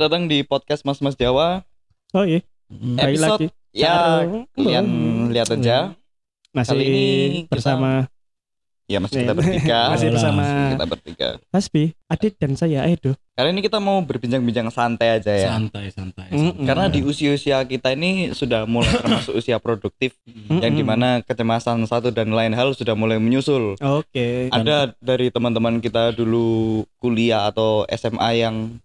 Selamat datang di podcast Mas Mas Jawa. Oh iya, Hmm. Baik Episode lagi. ya kalian lihat aja. masih Kali ini kita- bersama Ya masih kita Iya. bertiga. masih bersama kita bertiga. Hasbi, Adit dan saya Edo. Kali ini kita mau berbincang-bincang santai aja ya. santai santai, santai. Karena di usia-usia kita ini sudah mulai termasuk usia produktif yang Mm-mm. di mana kecemasan satu dan lain hal sudah mulai menyusul. Oke. Ada dari teman-teman kita dulu kuliah atau SMA yang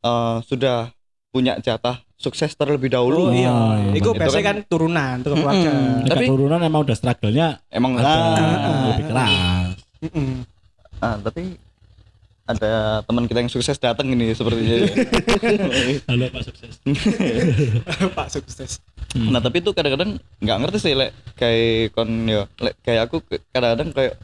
eh, sudah punya jatah sukses terlebih dahulu. Oh iya, Oh, iya. itu Itu biasanya kan- kan turunan, tuh keluarga. Tapi- turunan emang udah struggle-nya Emang ada ah, lebih keras. Mm-mm. ah, tapi ada teman kita yang sukses datang ini sepertinya. ya. Halo Pak sukses. Pak sukses. Hmm. nah tapi itu kadang-kadang nggak ngerti sih lek kayak kon yo lek kayak aku kadang-kadang kayak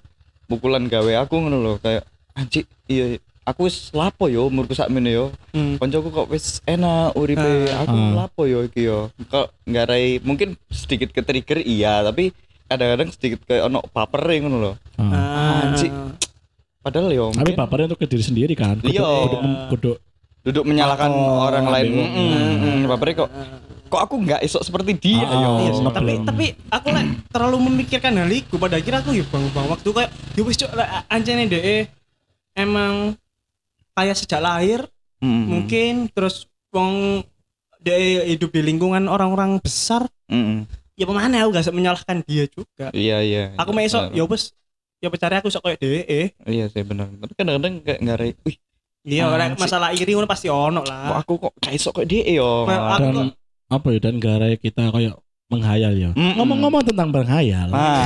pukulan gawe aku ngono loh kayak anjir iya aku wis lapo yo umurku sakmene yo Hmm. koncoku kok wis enak uripe Ah. aku Ah. lapo yo iki yo kok nggak rai mungkin sedikit ke trigger iya tapi kadang-kadang sedikit kayak ono baper ngono loh Ah. Ah, Anjing. padahal yo Tapi bapernya untuk ke diri sendiri kan. Iya. kudu, kudu duduk menyalahkan Oh, orang lain. Mm, mm, mm, bapernya kok kok aku nggak esok seperti dia Ah, yo Iya, sih. ngeblong. tapi tapi aku lah terlalu memikirkan hal itu pada akhirnya aku ya bang bang waktu kayak ya wis cok lah, anjene deh emang kayak sejak lahir Mm, mm, mungkin terus wong dia hidup di lingkungan orang-orang besar mm, mm. ya pemana aku gak menyalahkan dia juga iya iya aku iya, mau esok benar. ya wes ya pencari aku sok kayak DE Iya sih benar. Tapi kadang-kadang kayak nggak rai. Wih, iya Ah, karena sih. masalah iri ngono pasti ono kok lah aku kok kayak sok kayak dia yo. Nah, dan kok- apa ya dan gara kita kayak menghayal ya. Ngomong-ngomong tentang berhayal. Ah,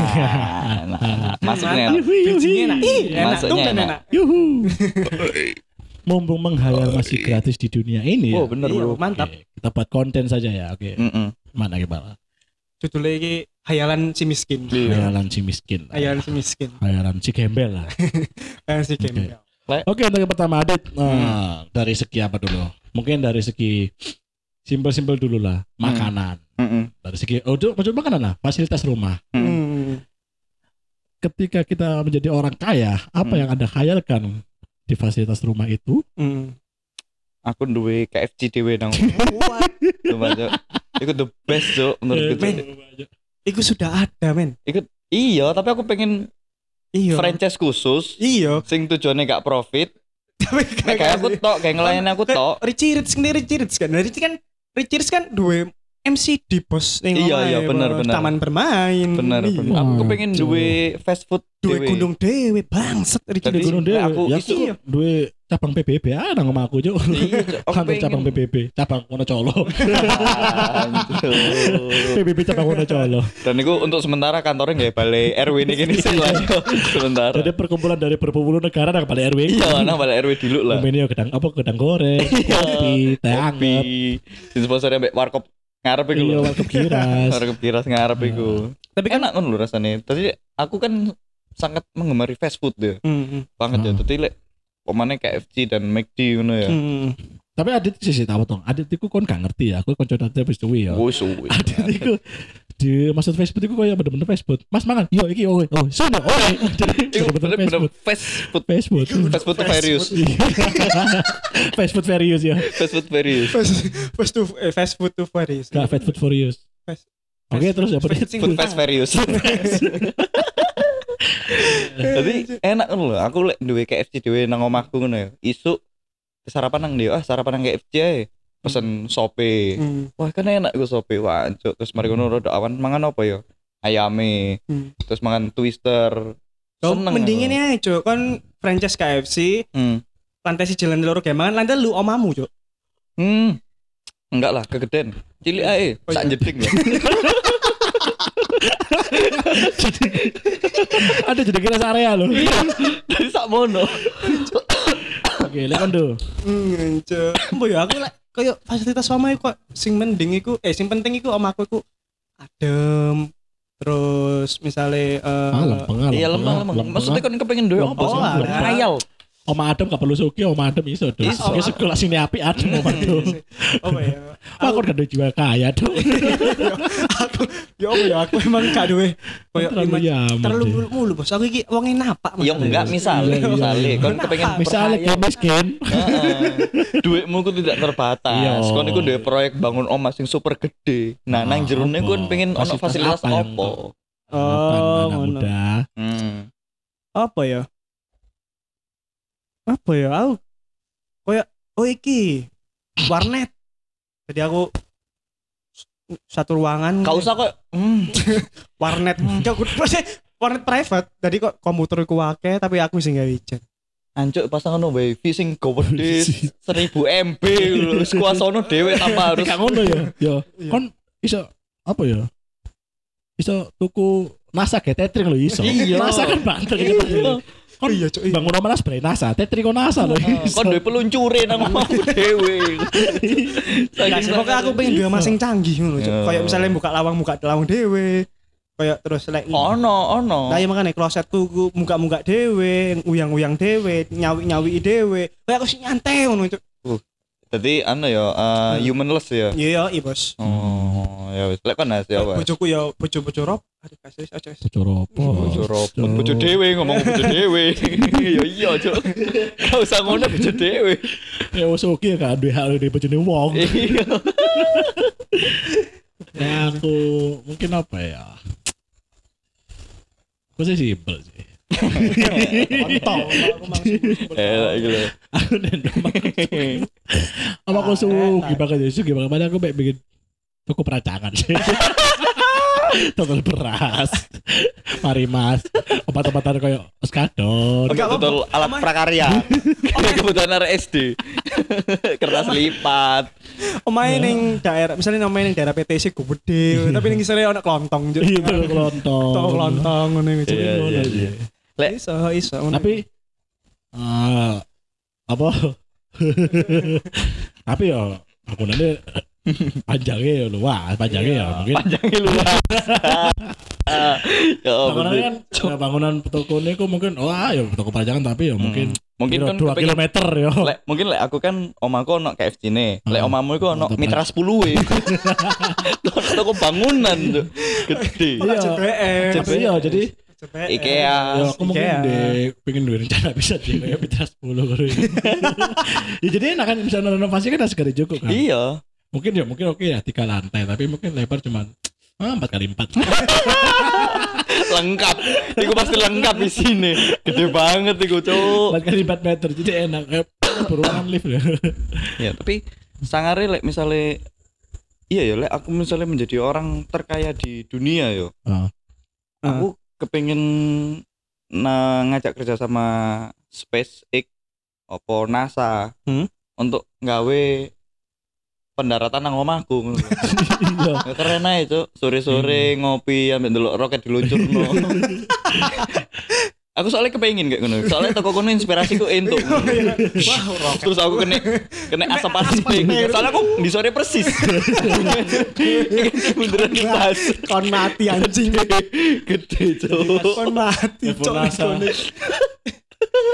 nah, masuknya. Yuhi, yuhi. Bridging-nya enak Ih, enak Masuknya tumben enak. enak Yuhu. Mumpung menghayal masih gratis di dunia ini Oh ya. benar Iya, bro. mantap Oke, kita buat konten saja ya. Oke. Mm-mm. Mana gimana? judulnya ini hayalan si miskin Iya. Hayalan si miskin. hayalan si miskin Hayalan si gembel lah. hayalan si Oke. gembel Oke untuk yang pertama Adit Hmm. nah, dari segi apa dulu? Mungkin dari segi simpel-simpel dulu lah makanan. Mm-mm. Dari segi oh maksud makanan lah fasilitas rumah. Mm. Hmm. Ketika kita menjadi orang kaya, apa Hmm. yang anda khayalkan di fasilitas rumah itu? Hmm. Aku duwe KFC dhewe nang. Coba Cok. Iku the best Cok menurutku. Cok. Men. Iku sudah ada men Iya, tapi aku pengen iya franchise khusus iya sing tujuannya gak profit. tapi kayak aku tok, kayak ngelayani aku tok. Richie Rich sendiri Rich kan Nah, Richie kan Rich kan dua MC di bos ning Iya, omahe, iya, bener, bos. bener. taman bermain Bener, Iya. bener. Aku pengen duwe fast food duwe dhewe. gunung dewe bangset Jadi- Rich Gunung Dewi, aku ya isu- aku duwe cabang PBB nang omah aku. Iya. Aku Kantor pengen. cabang PBB, cabang Wonocolo. PBB cabang Wonocolo. Dan itu untuk sementara kantornya nggak balai RW ini gini Cok. sementara. Jadi perkumpulan dari berpuluh negara nang balik RW. Iya, nah balai RW dulu lah. Ini gedang apa gedang goreng, Iya. kopi, teh anget. Di sponsori ambek warkop ngarep iku Iya, lho. warkop kiras. Warkop kiras ngarep iku. tapi kan Enak kan lho rasanya. Tadi aku kan sangat menggemari fast food ya. Hmm, Banget ya. Tadi lek pemane KFC dan McD ngono ya. hmm. Tapi Adit sih sih tahu dong. Adit itu kon gak ngerti ya. Aku konco nanti habis suwi ya. Oh, suwi. Adit itu di maksud Facebook itu kayak bener-bener fast food. Mas mangan. Yo iki oh oh sono oh. Jadi bener-bener bener-bener fast food. fast food. Fast food. Fast food to various. fast food various ya. Fast food various. fast fast to eh, fast food to Paris Gak fast food various. Fast- Oke fast- terus? Food fast various. Jadi enak kan lho. Aku lek duwe KFC dhewe nang omahku ngono ya. Isuk sarapan nang dia, ah sarapan nang KFC ae. Pesen sope. Hmm. Wah kan enak gue sope wancuk terus mari ngono rada awan mangan apa ya ayame Hmm. terus mangan twister Seneng mending aku. ini aja Cuk. kan franchise KFC hmm. lantai si jalan loro kayak mangan lantai lu omamu cuk hmm. enggak lah kegeden cilik ae Oh, sak iya. jeding ya Ada jadi kira area loh. jadi sak mono Oke, lek kondo. Hmm, ya aku lek koyo fasilitas omah iku kok sing mending iku eh sing penting iku omahku iku adem. Terus misalnya eh Ah, lempeng, ah, iya lempeng, lemah ah, lempeng, maksudnya ah. kan kepengen duwe apa Oh, sih trial Oma Adem gak perlu suki, Oma Adem iso dong. Iso. Iso sekolah sini api Adem Oma Adem. Apa ya? Wah, kok gak jiwa kaya dong. aku ya apa ya aku emang gak duwe koyo Terlalu mulu, bos aku iki wonge napak Ya enggak misalnya, Iya, iya, misalnya iya. kon kepengen Misalnya kayak miskin. Duitmu ku tidak terbatas. Iya. Kon iku duwe proyek bangun omah sing super gede. Nah, nang Ah, jerone apa? kon pengen ono Fasilitas apa yang opo? Oh, anak muda. Hmm. apa ya? Apa ya? Aku koyo oh iki warnet. Jadi aku satu ruangan Gak usah kok. Hmm. warnet. Cok, maksudnya warnet private. Jadi kok komputer ku akeh tapi aku sing gawe ijen. Ancuk pasangan no wifi sing gede 1000 MB lho. Kuasono dhewe tanpa harus Gak ngono ya. Ya, Iya. kon iso apa ya? Iso tuku NASA kayak tethering lho iso. Iya. NASA kan banter gitu. Kon Iya, Cuk, iya. bangun rumah nas NASA, tethering kok NASA lho iso. kon duwe peluncure nang omahmu dhewe. Nah, pokoknya aku pengen dua masing canggih ngono. Cuk. Iya. Kayak misalnya buka lawang buka lawang dhewe. Kayak terus lek ono ono. Lah ya makanya klosetku ku muka-muka dhewe, uyang-uyang dhewe, nyawi-nyawi dhewe. Kayak aku sih nyantai ngono Cuk. Jadi anu ya uh, humanless ya. Iya, iya, Bos. Oh, ya wis. Lek kon Nas, ya apa? Bojoku ya bojo-bojo rob. Aduh, kasih aja. wis. Bocor apa? Bojo robot, bojo dhewe ngomong bojo dhewe. Ya iya, Cuk. Gak usah ngono bojo dhewe. Ya wis oke kan duwe hak di bojone wong. Iya. Ya aku mungkin apa ya? Aku sih simpel sih. Aku Eh. Aku nendang Apa aku sugi banget ya, sugi. Mana aku baik bikin toko perancangan sih. Toko beras. Mari mas. Obat-obatan kayak oskadon. Oke, betul alat prakarya. Kayak kebutuhan arek SD. Kertas lipat. Omae ning daerah, misalnya namanya ning daerah PTC gede, tapi ning isore ono klontong Cuk. Itu kelontong. Toko klontong ngono Cuk. Iya, iya, iya. Lek- Iso, iso. ngono. Tapi eh apa? Tapi ya bangunannya panjangnya ya lu wah panjangnya ya mungkin Panjangnya luas. Ya, bangunan kan ya, bangunan toko ini kok mungkin wah ya toko panjangan tapi ya mungkin mungkin kira kan dua kilometer ya Lek mungkin lek aku kan omaku ono KFC ne. Lek Ah. omamu iku ono Mitra 10 e. Toko bangunan tuh. Gede. Kok gak JBM? tapi ya jadi JBM. IKEA. ya aku mungkin Ikea. di pengen duit rencana bisa sih kayak Mitra 10 kali ya jadi enak kan bisa renovasi kan harus segala cukup kan Iya. Mungkin ya mungkin oke ya tiga lantai tapi mungkin lebar cuman ah, empat kali empat lengkap. Iku pasti lengkap di sini. Gede banget iku, Cuk. empat kali empat meter jadi enak kayak beruangan lift ya Ya, tapi sangare lek misalnya iya ya lek aku misalnya menjadi orang terkaya di dunia yo. Ah. Aku kepengen nah, ngajak kerja sama SpaceX opo NASA Hmm? untuk nggawe pendaratan nang omahku ngono. iya. Ya, keren aja cuk. Sore-sore ngopi ambil dulu roket diluncurno. Aku soalnya kepengen kayak ngono. Soalnya toko kono inspirasiku entuk. Wah, roket. terus aku kena kena asap plastik soalnya aku di sore persis. Beneran pas Kon mati anjing. gede cuk. Kon mati. Cuk.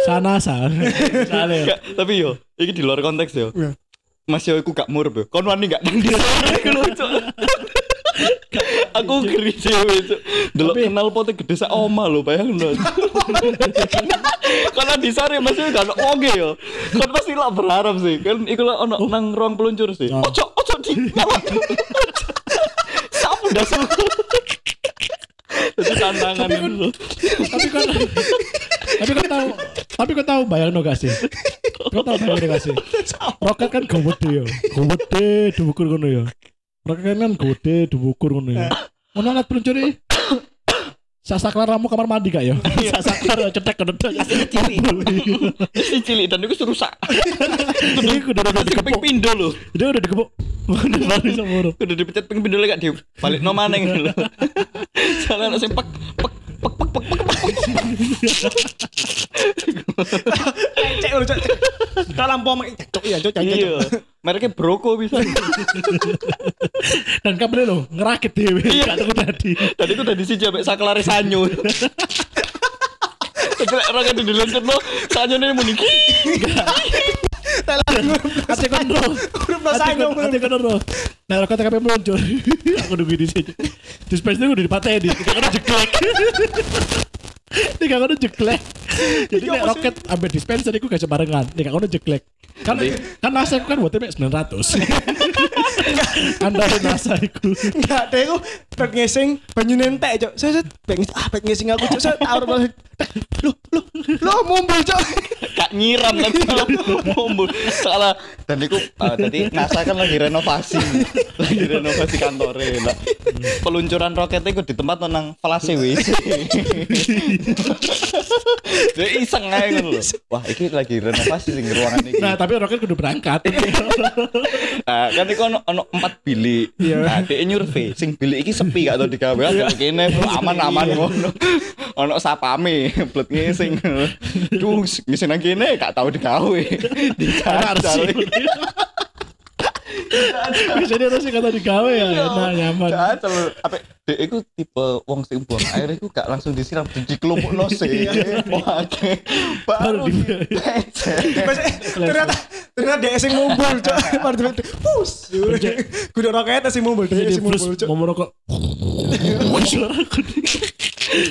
Sana sana tapi yo ini di luar konteks yo. Iya. Mas yo aku gak murub yo kon wani gak nang di sore ngono cuk aku geri cewek cuk. Delok Tapi- kenal potnya gede sak oma lho bayangno karena di sore mas. Yo gak wonge yo. Kan pasti lah berharap sih. Kan iku lah ono nang ruang peluncur sih. Oh. ojo ojo di sapu semua itu tantangan dulu. tapi kan tapi kan tahu tapi kan tahu bayang no gak sih kau tahu bayang no gak sih roket kan gede ya. Gede diukur ngono ya. Roket kan gede diukur ngono ya. Ngono alat peluncur sasaklar ramu kamar mandi gak ya? Sasaklar cetek depan Aslinya cilik Aslinya cilik dan itu rusak. Ini udah udah keping dikepuk pindo loh dia udah dikepuk udah lari sama udah dipecat ping pindo lagi gak di balik no mana gitu loh jalan pek pek pek pek pek pek Cek lu cek. Kalau lampu omong cuk iya iya mereknya broko bisa dan kabel lo ngerakit dewe gak tahu tadi tadi itu udah disiji sampai saklare sanyo Jadi lek roket diluncurno sanyone muni ki. Ate kon ro. Huruf no Ate sanyo. ate kon ro. Nah, rokok TKP meluncur. Aku nunggu di sini. Dispenser udah dipateni. Tiga kono jeklek. Tiga kono jeklek. Jadi nek roket ambek dispenser iku gak sebarengan. Tiga kono jeklek. Kan kan NASA kan buat mek 900. Anda NASA iku. Enggak, deh aku ngesing banyu nentek, Cok. Saya saya bek ngesing, ah bek ngesing aku, Cok. Saya tahu banget. Loh, loh, loh mumbul, Cok. Gak nyiram tapi mumbul. Salah. Dan ah, tadi NASA kan lagi renovasi. lagi renovasi kantore. Lah. Peluncuran roketnya iku di tempat nang flase WC. Dia iseng aja ngono lho. Wah, iki lagi renovasi sing ruangan iki. Nah, tapi roket kudu berangkat. Nah, kan iku ono ono 4 bilik. Nah, dhek nyurvei sing bilik iki sepi gak tau digawe ada kene aman-aman ngono. Ono sapame, blet ngising. Duh, ngising nang kene gak tau digawe. Dijajal. Biasanya harus kata digawe ya, enak nyaman. Jajal. Apa dek iku tipe wong sing buang air iku gak langsung disiram dikelompokno sih. Wah, baru Baru di di- ternyata ternyata dia sing mumbul, Cok. Baru tiba pus. Kudu roketnya sing mumbul, dia Jadi sing mumbul, Cok. mau merokok.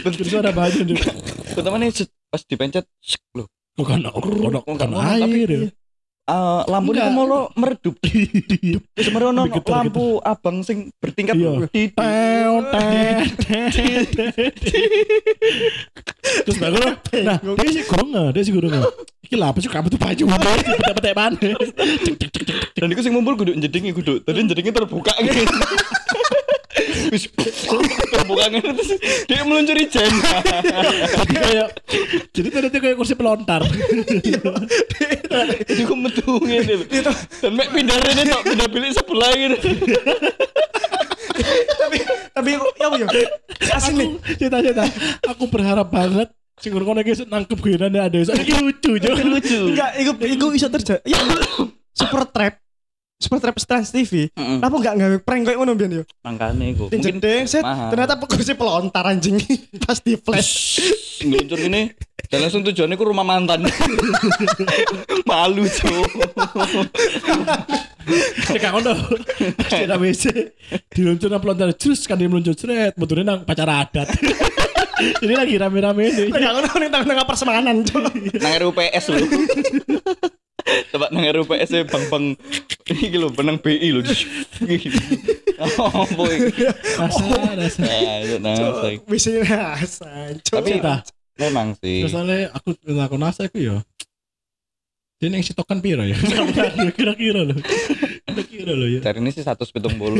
Terus ada baju di Pertama nih pas dipencet loh. bukan ngono, tapi air. Ya. Eh, lampu itu mau meredup. Terus merono ono Lebih getar lampu abang sing bertingkat di. Terus bagus loh. Nah, dia sih kurang nggak? Dia sih kurang nggak? Iki lah sih kamu tuh baju mana? Petek-petek mana? dan iku sing mumpul kudu jedingi kudu. Tadi jedingi terbuka gitu. Wis ngene terus dia meluncuri jen. Jadi kayak, jadi ternyata kayak kursi pelontar. Jadi aku metu ngene lho. Dan mek pindah rene tok pindah bilik sebelah gitu. Tapi tapi ya ya? Asli nih. Cita-cita, aku berharap banget sing ngono iki nangkep gue nanti ada iki lucu jo. Lucu. Enggak, iku iku iso terjadi. Ya, super trap. Super trap Trans TV. Heeh. Apa enggak gawe prank kayak ngono biyen yo? Iku. Di Mungkin jedeng set mahal. ternyata kursi pelontar anjing pas di flash. ngeluncur gini dan langsung tujuannya ke rumah mantan. Malu cuy. Cek ngono. Cek WC. Diluncur nang pelontar jus kan dia meluncur sret, motornya nang pacar adat. Ini lagi rame-rame ini. Enggak ngono ning tengah-tengah persemanan, Cok. nang RUPS lho. Tempat nang RUPS e bang-bang iki lho benang BI lho. Oh, boy. Rasa, rasa. Nah. Bisa rasa. Tapi memang sih. Soalnya aku aku nasa aku ya. Dia yang sitokan piro ya? Kira-kira loh. Kira-kira loh ya. Dari ini sih satu sepitung bolu.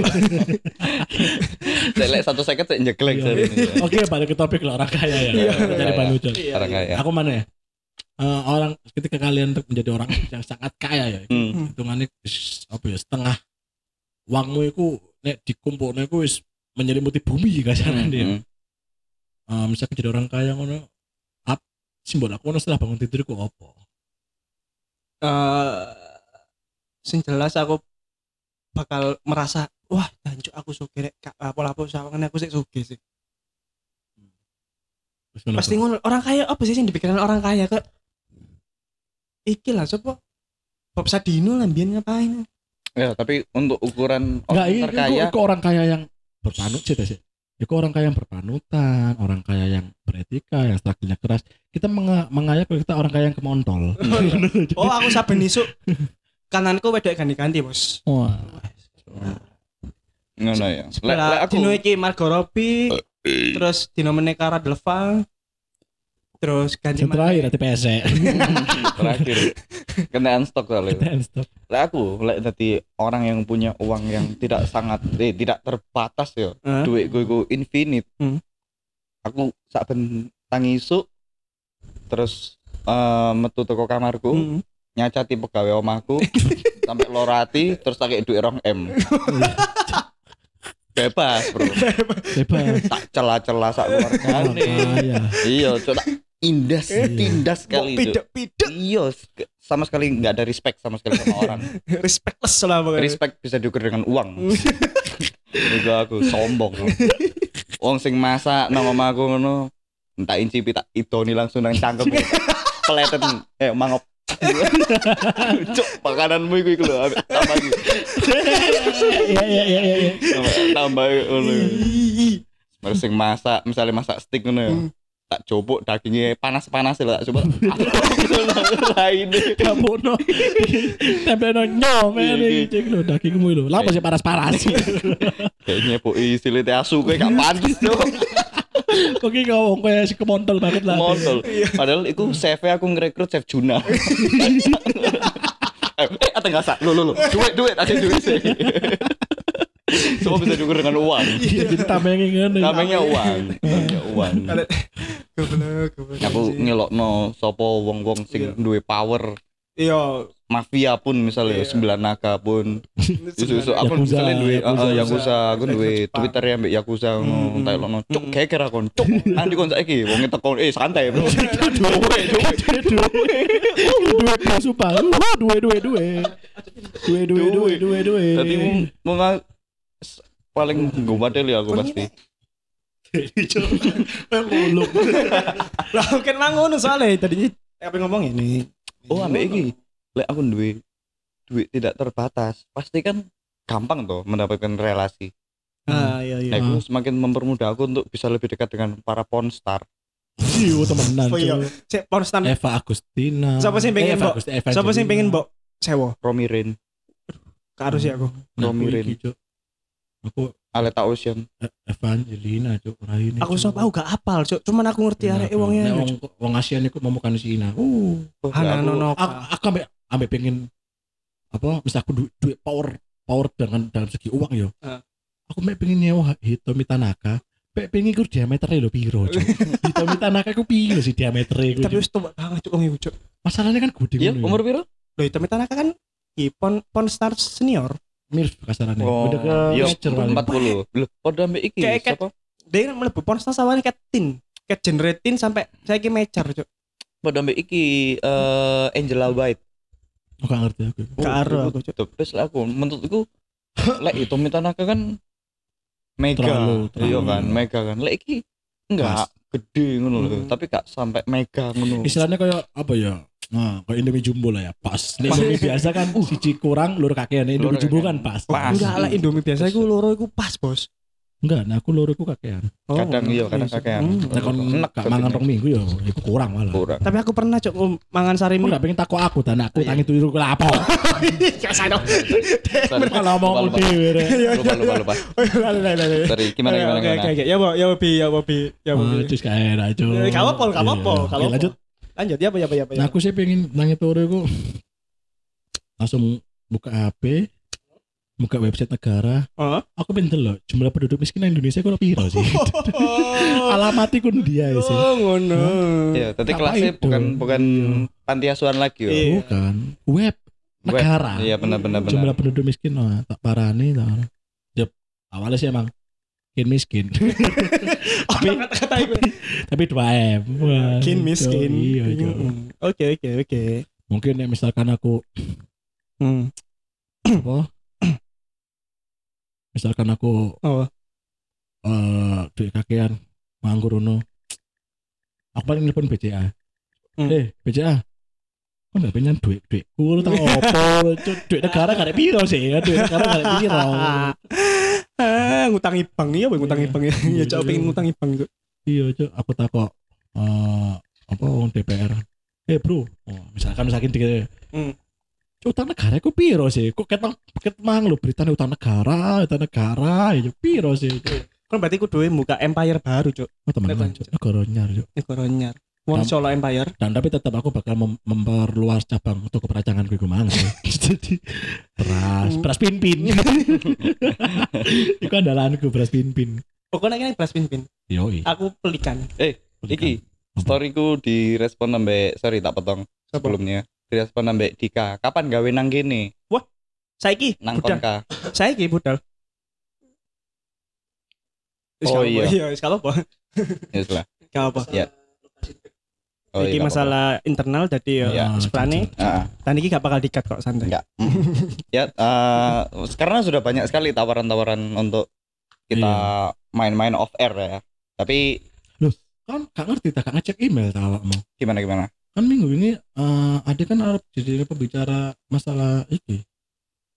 Saya satu seket saya jeglek dari ini. Oke, balik ke topik lah orang kaya ya. Iya. Dari Kaya. Panujon. Orang kaya. Aku mana ya? Eh, orang ketika kalian menjadi orang yang sangat kaya ya, Hmm. hitungannya apa ya setengah uangmu itu nek dikumpulnya itu wis menyelimuti bumi kasaran dia. Hmm. Eh, misalnya jadi orang kaya ngono, ap simbol aku ngono setelah bangun tidur aku apa? eh sing jelas aku bakal merasa wah jancuk aku sugih rek apa-apa aku sik sugih sih. Wis ngono Pasti tuh. ngono orang kaya apa sih yang dipikiran orang kaya kok iki lah sapa Bob Sadino lah biyen ngapain Ya, tapi untuk ukuran orang iya, terkaya itu, orang kaya yang berpanut sih sih. Itu orang kaya yang berpanutan, orang kaya yang beretika, yang struggle keras. Kita menga mengayap kalau kita orang kaya yang kemontol. oh aku saben isuk kananku wedok ganti-ganti bos Wah. ngono ya. Lek lek Lah, aku dino iki Margot Robbie terus dino meneh Cara Delevingne terus ganti Yang terakhir nanti PSE. terakhir kenaan stok kali. Stop. Lek aku lek dadi orang yang punya uang yang tidak sangat eh tidak terbatas ya. Hah? Duit gue gue infinite. Hmm. Aku saben tangi isuk terus eh, metu teko kamarku Hmm. nyacati pegawai omahku sampai lorati terus tak duit rong M. Bebas, Bro. Bebas. Tak celah-celah sak keluargane. Kaya. Iya, coba indas, tindas sekali itu. Pidek-pidek Iya, sk- sama sekali nggak ada respect sama sekali sama orang. respectless lah pokoknya. Respect bisa diukur dengan uang. Juga aku sombong. Wong sing masak nang omahku ngono. tak incipi tak idoni langsung nang cangkem. Peleten eh mangop. Cuk, makananmu iku iku lho, tambah iki. Iya iya iya iya. iya. Tambah- ngono. Terus sing masak, misalnya masak steak ngono ya. Tak copok dagingnya panas-panas tak coba. Lain Kamu no. Tempel no nyom Iya, iya. cek lo dagingmu lho. Lapa sih panas-panas. Kayaknya po isilite asu kowe gak pantes tuh. Kok ki ngomong kayak si kemontol banget lah. Montol. Padahal iku chef aku ngerekrut chef Juna. eh, eh, atau nggak sak? Lu, lu, lu. Duit, duit, ada duit sih. Semua bisa diukur dengan uang. Iya, jadi tamengin ngene. Namanya uang. Namanya uang. Goblok, goblok. Aku ngelokno sopo wong-wong sing duwe power Iya. mafia pun misalnya Iya. sembilan naga pun isu-isu aku Yakuza, misalnya duwe Yakuza. Yakuza, aku duwe. Twitter ya mbek Yakuza ngono Hmm. tak elokno cuk Hmm. geger aku cuk nanti kon saiki wong teko eh santai bro duwe duwe Dua dua sumpah. Dua dua dua. Dua dua dua dua dua. Jadi mau nggak paling gue ya aku pasti. muluk. Lah kan mang ngono soalnya tadi apa ngomong ini. Oh ambek iki, lek aku duwe duit tidak terbatas, pasti kan gampang tuh mendapatkan relasi. Ah iya Nah, iya. itu semakin mempermudah aku untuk bisa lebih dekat dengan para pornstar. Iya temenan. Oh iya. Cek pornstar. Eva Agustina. Siapa sih pengen, Mbok? Siapa sih pengen mbok sewa? Romi Rain, Harus ya aku. Nah, Romirin. Cuk. Aku Aleta Ocean. eh, Evangelina cuk Raine. Aku Cuk. sama aku gak apal, Cuk. Cuman aku ngerti Nah, arek wongnya. nek wong wong ASEAN iku mau makan Cina. Uh, Oh, aku- Nono. aku aku ambek ambek pengen apa misal aku duit, duit power power dengan dalam segi uang yo. Ah. Aku mek pengen nyewa Hitomi Tanaka. Mek pengen iku diameternya lho piro, Cuk. Hitomi Tanaka iku piro sih diameternya iku. Tapi wis tua banget Cuk wong iku, Cuk. Masalahnya kan gede Iya, ngono ya. umur piro? Loh, itu Tanaka kan i pon ponstar senior. Mirip kasarannya. Oh, Udah ke iya, major paling. 40. Loh, padha ambek iki. Kayak- kayak- Siapa? Dia kan mlebu ponstar sawane ket tin. Ket generatin sampai saya ki mejar, Cuk. Padha ambek iki eh Angela White. Oh, gak ngerti aku. Gak aro aku, Cuk. The best lah aku. Menurutku lek itu Tanaka kan mega. Terlalu, terlalu. Iya kan, mega kan. Lek iki enggak gede ngono lho, Hmm. tapi gak sampai mega ngono. Istilahnya kayak apa ya? Nah, kayak Indomie jumbo lah ya, pas. Nek Indomie biasa kan siji kurang lur kakean, Nek Indomie jumbo kan pas. Pas. Enggak lah Indomie biasa iku loro iku pas, Bos. Enggak, nah aku loro iku kakean. Oh, Kadang iya, kadang kakean. Hmm. Nek kon Enak gak mangan ini. rong minggu ya, iku kurang malah. kurang. Tapi aku pernah cok um, mangan sari Aku mie. gak pengen takut aku dan aku Iya. tangi turu ku lapo. Ya Sorry. Malah mau Lupa, lupa. dhewe. Lupa lupa lupa. Sorry, gimana gimana gimana. Ya ya ya ya Bobi. Cus kae ra, Cuk. Gak apa-apa, gak apa-apa, Iya. gak Oke, apa-apa. lanjut. Lanjut ya apa ya apa ya apa. ya. Nah, aku sih pengen nangi turu iku langsung buka HP, buka website negara. Oh. Aku pengen delok jumlah penduduk miskin di Indonesia kok piro sih? Alamati kun dia sih. Oh ngono. Iya, tapi kelasnya itu? bukan bukan Iya. panti asuhan lagi yo. Bukan. Web Web. negara. Iya benar benar benar. Jumlah penduduk miskin tak parani tak. Yep. Awalnya sih emang kin miskin. Tapi kata-kata itu. Tapi 2 M. Wah, Kin itu, miskin. Iya, iya. Hmm. Oke oke oke. Mungkin ya misalkan aku Hmm. apa? misalkan aku Oh. eh duit kakean nganggur ono. Aku paling nelpon BCA. Hmm. Eh, BCA. Kok nggak pengen duit duit? Tak opo? Cuk, duit negara gak ada piro sih, ya duit negara gak ada piro. Ah, ngutangi bank iya, Boy, ngutangi Iya. ya. Ya cok iya. pengen ngutangi bank Cuk. Iya, cuk, aku takok eh apa wong DPR. Eh, Bro, oh, misalkan misalkan tiga Hmm. Cuk, utang negara ku piro sih? Kok ketang ket mang lho beritanya utang negara, utang negara, ya piro sih? Kan berarti ku duwe buka empire baru cuk. Oh, teman cuk, negara nyar, cuk. Negara nyar. Wong Solo Empire. Dan tapi tetap aku bakal mem- memperluas cabang untuk keperacangan gue mang sih. Jadi beras, Hmm. beras pin-pin. Iku andalanku beras pin-pin. Pokoknya ini belas pin-pin. Yoi. Aku pelikan. Eh, iki Apa? storyku direspon sampai sorry tak potong Apa? sebelumnya. Direspon sampai Dika. Kapan gawe nang kene? Saiki Nang budal. konka. Saiki budal. Oh, iya. Iya, wis gak apa-apa. Yes lah. Gak apa. Ya. Oh, Iki iya, masalah internal jadi ya Iya. sepelane. apa-apa. Ah, Dan iki gak bakal dikat kok santai. Enggak. ya, eh, karena sudah banyak sekali tawaran-tawaran untuk kita main-main off air ya. Tapi Loh. kan gak ngerti tak ngecek email tak awakmu. Gimana gimana? Kan minggu ini eh ada kan Arab jadi pembicara masalah iki.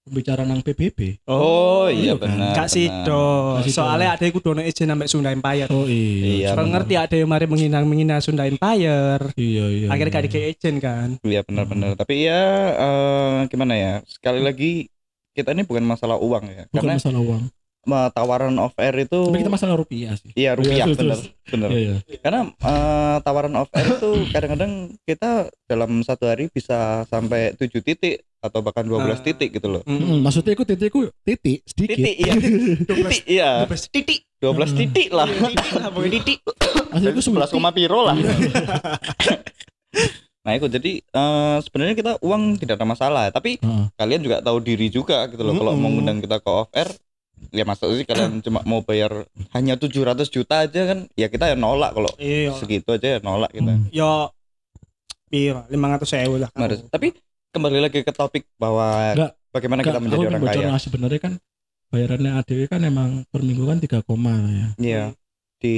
Pembicara nang PBB. Oh, iya iya kan? benar. Gak sido. Soalnya ada iku dono izin sampai Sunda Empire. Oh iya. Iya, benar. ngerti ada yang mari menghina-menghina Sunda Empire. Iya iya. Akhirnya gak iya. dikei izin kan. Iya benar-benar. Tapi ya eh, gimana ya? Sekali lagi kita ini bukan masalah uang ya. Bukan Karena masalah uang. Tawaran off air itu Tapi kita masalah rupiah sih. iya rupiah Iya, benar. terus. Benar. Iya iya. Karena eh, tawaran off air itu kadang-kadang kita dalam satu hari bisa sampai 7 titik atau bahkan 12 Ah. titik gitu loh. Mm. Mm, maksudnya aku titikku titik sedikit. Titik iya. titik iya. 12 titik. 12 titik lah. Titik lah, pokoknya titik. Maksudnya aku 11 koma piro lah. nah itu jadi eh, sebenarnya kita uang tidak ada masalah tapi Heeh. kalian juga tahu diri juga gitu loh kalau Mm-mm. mau ngundang kita ke off air ya masa sih kalian cuma mau bayar hanya 700 juta aja kan ya kita ya nolak kalau Iya. segitu aja ya nolak kita Hmm. Yo piro 500 ewu lah. Harus. tapi kembali lagi ke topik bahwa Enggak. bagaimana Enggak, kita menjadi orang kaya sebenarnya kan bayarannya ADW kan emang per minggu kan 3 koma lah ya. Iya. di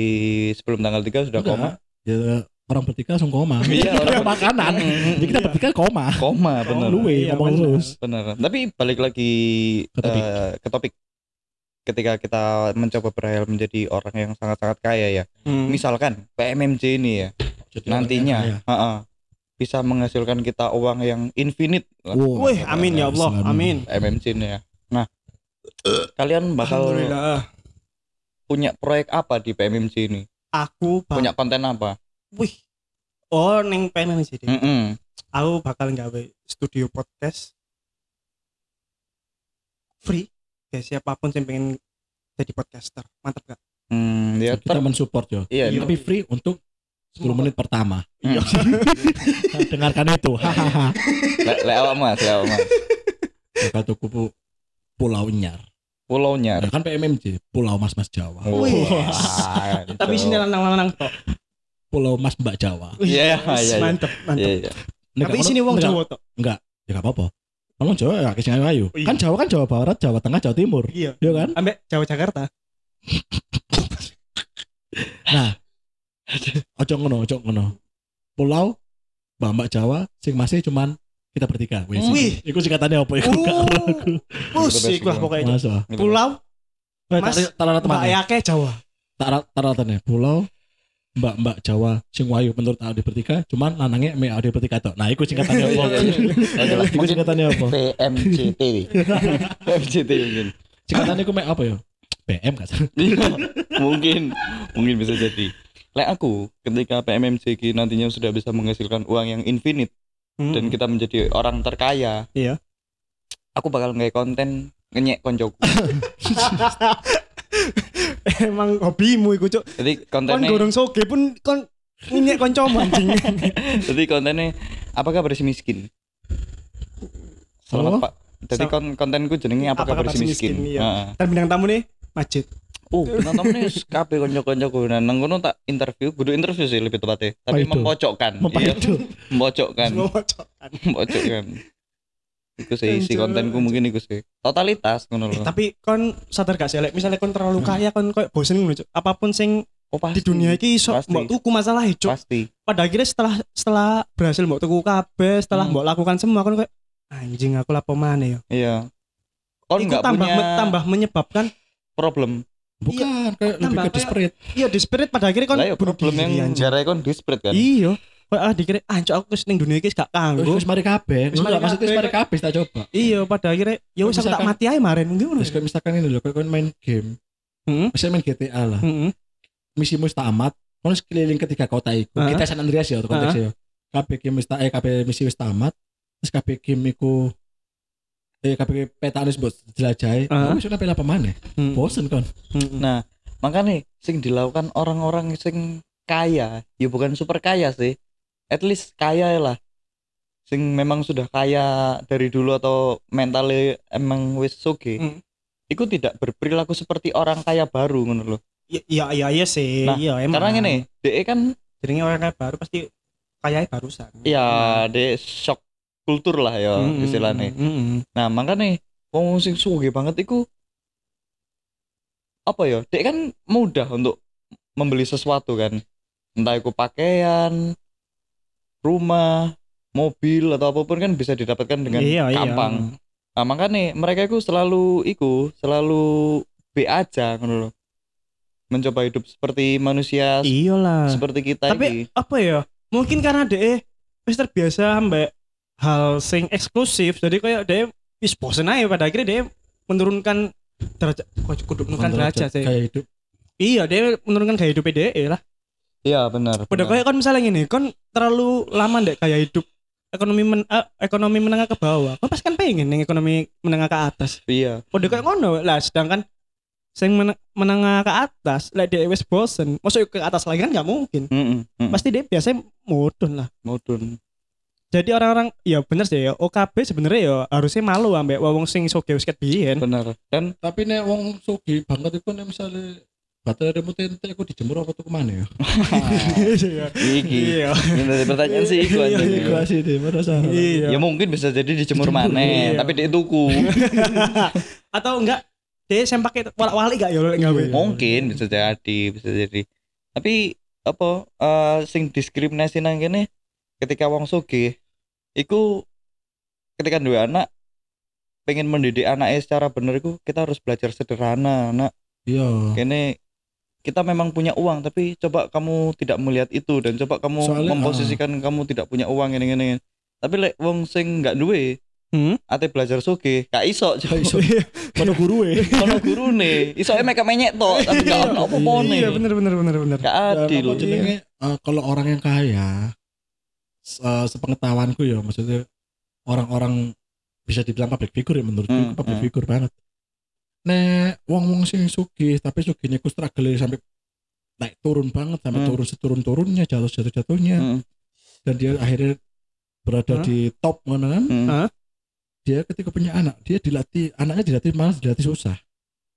sebelum tanggal 3 sudah Enggak. koma Ya orang bertiga langsung koma. Iya, orang makanan. Jadi kita bertiga koma. koma bener Luwe Iya, ngomong bener. terus. bener tapi balik lagi Ke topik. eh, ke topik ketika kita mencoba berhayal menjadi orang yang sangat-sangat kaya ya Hmm. misalkan PMMJ ini ya Jadi nantinya orang yang ha-ha, bisa menghasilkan kita uang yang infinite. Wow. Wih, amin ya Allah, amin. PMMJ ini ya nah kalian bakal punya proyek apa di PMMJ ini Aku bak- punya konten apa wih. Oh, neng pengen sih. Dik. Mm-mm. Aku bakal gawe studio podcast free ya siapa pun yang pengen jadi podcaster. Mantap gak? Hmm, ya kita ter- mensupport yo. iya Iya. Tapi free untuk 10 menit pertama. Hmm. Dengarkan itu. Hahaha. le le awak mas le awak mas Bakal tuku pu- Pulau Nyar. pulaunya Ya kan PMMJ, Pulau Mas Mas Jawa. Wih. Wah, Tapi sini lanang-lanang tok. Pulau Mas Mbak Jawa. Iya, iya, iya. Mantap, mantap. Iya, iya. Nek Tapi sini wong Jawa tok. Enggak, ya apa-apa. Kalau Jawa ya kisah ayu. Iya. Kan Jawa kan Jawa Barat, Jawa Tengah, Jawa Timur. Iya. Iya kan? Ambek Jawa Jakarta. Ojo ngono, ojo ngono. Pulau Mbak Mbak Jawa sing masih cuman kita bertiga. Wih. Iku singkatannya apa iku? Oh. Aku. Pusik lah pokoknya. Pulau Mas, Mas, Mbak teman. Yake Jawa. Tarat taratannya Pulau Mbak Mbak Jawa sing wayu menurut Ade bertiga, cuman lanangnya me Ade bertiga tok. Nah, iku singkatannya apa? Iya, iya, iya. Iku singkatannya apa? PMJT PMJT mungkin Singkatannya iku me apa ya? PM? Iya, mungkin mungkin bisa jadi Lek aku ketika PMMJG nantinya sudah bisa menghasilkan uang yang infinite Hmm. dan kita menjadi orang terkaya Iya. aku bakal nge konten ngenyek koncoku Emang hobimu iku, Cuk. jadi Kon kontennya gorong soge pun kon nyinyek kancamu anjing. jadi kontennya apakah bersih miskin selamat Oh. pak jadi kon kontenku jenenge apakah, Apakah bersih miskin, miskin, iya. Heeh. Dan bintang tamu nih Majid. Oh, teman-teman ini kabeh konco-koncoku. Nah, nang kono tak interview, kudu interview sih lebih tepatnya, tapi mempojokkan. Apa Iya, mempojokkan, mempojokkan. Iku sih isi kontenku mungkin iku sih. Totalitas ngono Eh, lho. tapi kon sadar gak sih, Lek? misalnya kon terlalu kaya kon koyo bosen ngono. Apa pun sing Oh, di dunia iki iso Pasti. mbok tuku masalah e, Cuk. pasti. Pada akhirnya setelah setelah berhasil mbok tuku kabeh, setelah Hmm. mbok lakukan semua kon koyo anjing aku lapo maneh ya. Iya. Kon Iku nggak tambah punya me- tambah menyebabkan problem. Bukan, kayak lebih tambah ke desperate. iya di spirit pada akhirnya kon ya bunuh problem yang jarai kon desperate kan. Iya. Ah dikira anjing aku wis ning dunia iki gak Wis kanggo. wis mari kabeh. Wis mari maksudnya wis mari kabeh tak coba. Iya, pada akhirnya ya wis aku tak mati ae maren ngono. Kayak misalkan ini kayak kon main game. Hmm. Misalnya main GTA lah. Heeh. Misimu wis tamat, kon wis keliling ketiga kota iku. Heeh. Kita San Andreas ya konteksnya. Kabeh game wis ta- eh kabeh misi wis tamat. Terus kabeh game iku eh kabeh peta wis mbok jelajahi. Heeh. Wis ora apa maneh. Hmm. Bosen kon. Nah, makanya sing dilakukan orang-orang sing kaya, ya bukan super kaya sih. At least kaya lah. Sing memang sudah kaya dari dulu atau mentalnya emang wis soge. Hmm. Iku tidak berperilaku seperti orang kaya baru ngono loh. Iya iya iya sih. Nah, iya emang. Karena gini, DE kan Jadi orang kaya baru pasti kaya barusan. ya DE shock kultur lah ya Hmm, istilahnya. hmm, hmm. Nah, makanya wong sing sugih banget iku apa ya? Dek kan mudah untuk membeli sesuatu kan. entah itu pakaian rumah mobil atau apa pun kan bisa didapatkan dengan Iya, iya. gampang nah, makanya mereka itu selalu iku selalu B aja ngono loh. mencoba hidup seperti manusia Iyalah. seperti kita Tapi ini apa ya? Mungkin karena dia wis terbiasa ambek hal sing eksklusif, jadi kayak dia wis bosen aja pada akhirnya dia menurunkan derajat kok kudu menurunkan derajat sih. kayak hidup Iya, dia menurunkan gaya hidup dia lah. Iya benar Pada benar. kayak kan misalnya gini, kan terlalu lama deh gaya hidup ekonomi men, eh, ekonomi menengah ke bawah. Kan pasti kan pengen nih ekonomi menengah ke atas. iya Pada kayak ngono lah, sedangkan sing men- menengah ke atas, lah dia wis bosen, masuk ke atas lagi kan nggak mungkin. Mm-mm, mm-mm. Pasti dia biasanya mudun lah. mudun Jadi orang-orang ya bener sih ya OKB sebenarnya ya harusnya malu ambek wong sing soge wis biyen. benar dan tapi nek wong sugi banget itu nek misalnya baterai remote ente aku dijemur apa tuh ke mana ya Iya. iki Iya. Ini pertanyaan sih iku Iya, aja. iya. Iku asli deh merasa Iya. Ya mungkin bisa jadi dijemur maneh, iya. tapi dia tuku. Atau enggak dia sem pakai walak-walik gak ya gawe. Iya. mungkin bisa jadi, bisa jadi. Tapi apa eh sing diskriminasi nang kene ketika wong sugih iku ketika dua anak pengen mendidik anaknya secara bener iku kita harus belajar sederhana anak iya kene kita memang punya uang tapi coba kamu tidak melihat itu dan coba kamu Soalnya, memposisikan kamu tidak punya uang ini ini tapi lek wong sing nggak duwe Hmm? ate belajar suge gak iso Gak iso. Kono guru e. Kono gurune. Iso e mek menyek tok tapi gak ono apa-apane Iya bener bener bener bener. gak adil jenenge eh, kalau orang yang kaya se- eh, sepengetahuanku ya maksudnya orang-orang bisa dibilang public figure ya menurutku Hmm, public hmm. figure banget nek wong-wong sing sugih tapi sugihnya ku struggle sampai naik turun banget sampai Hmm. turun seturun turunnya jatuh jatuh jatuhnya Mm, dan dia akhirnya berada Hah? di top mana kan mm. Hah? dia ketika punya anak dia dilatih anaknya dilatih malah dilatih susah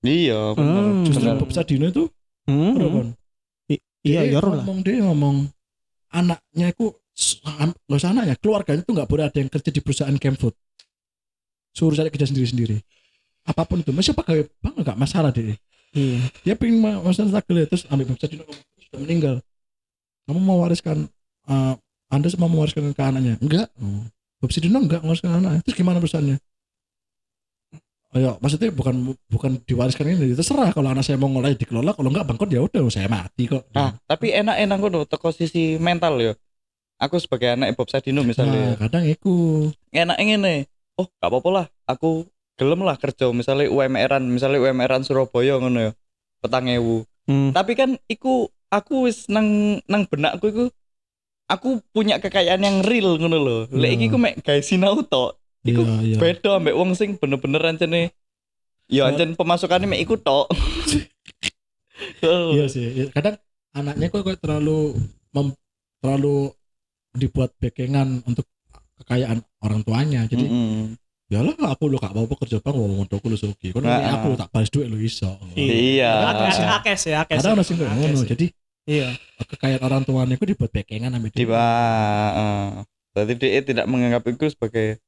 iya Hmm. justru. Bob Sadino itu Hmm. Kon. Iya, Dia ya lah. ngomong dia ngomong anaknya itu nggak usah anaknya keluarganya tuh nggak boleh ada yang kerja di perusahaan Kemfood suruh cari kerja sendiri sendiri apa pun itu. Masih pakai bang nggak masalah deh Iya. dia pengen ma- masalah struggle terus ambil Bob Sadino ngomong sudah meninggal. Kamu mau wariskan eh, anda semua mau mewariskan ke anaknya? Enggak. Oh. Bob Sadino enggak mewariskan anaknya. Terus gimana perusahaannya? Ayo, maksudnya bukan bukan diwariskan ini terserah. Kalau anak saya mau ngolah dikelola. Kalau enggak bangkrut ya udah saya mati kok. Nah tapi enak-enak ngono teko sisi mental ya. Aku sebagai anak Bob Sadino Nah, misalnya kadang iku. Enak ngene oh gak apa-apa lah. Aku gelem lah kerja misalnya UMR-an misalnya UMR-an Surabaya ngono ya petang ewu. Hmm. tapi kan iku aku wis nang nang benakku iku aku punya kekayaan yang real ngono lho. Lek Iya. iki ku mek gawe sinau tok Iku iya iya. beda ambek wong sing bener-bener ancene ya ancen pemasukannya mek iku tok. Iya sih Iya, kadang anaknya kok kok terlalu mem- terlalu dibuat backingan untuk kekayaan orang tuanya. Jadi Mm-mm. Ya lah aku lo gak apa-apa kerja bang ngomong untuk aku lo suki kan Nah. aku tak balas duit lo iso Iya. Akeh sih, akeh. ada orang Akeh ngono jadi Iya. kekayaan orang tuanya itu dibuat backingan sama Tiba, berarti dia tidak menganggap itu sebagai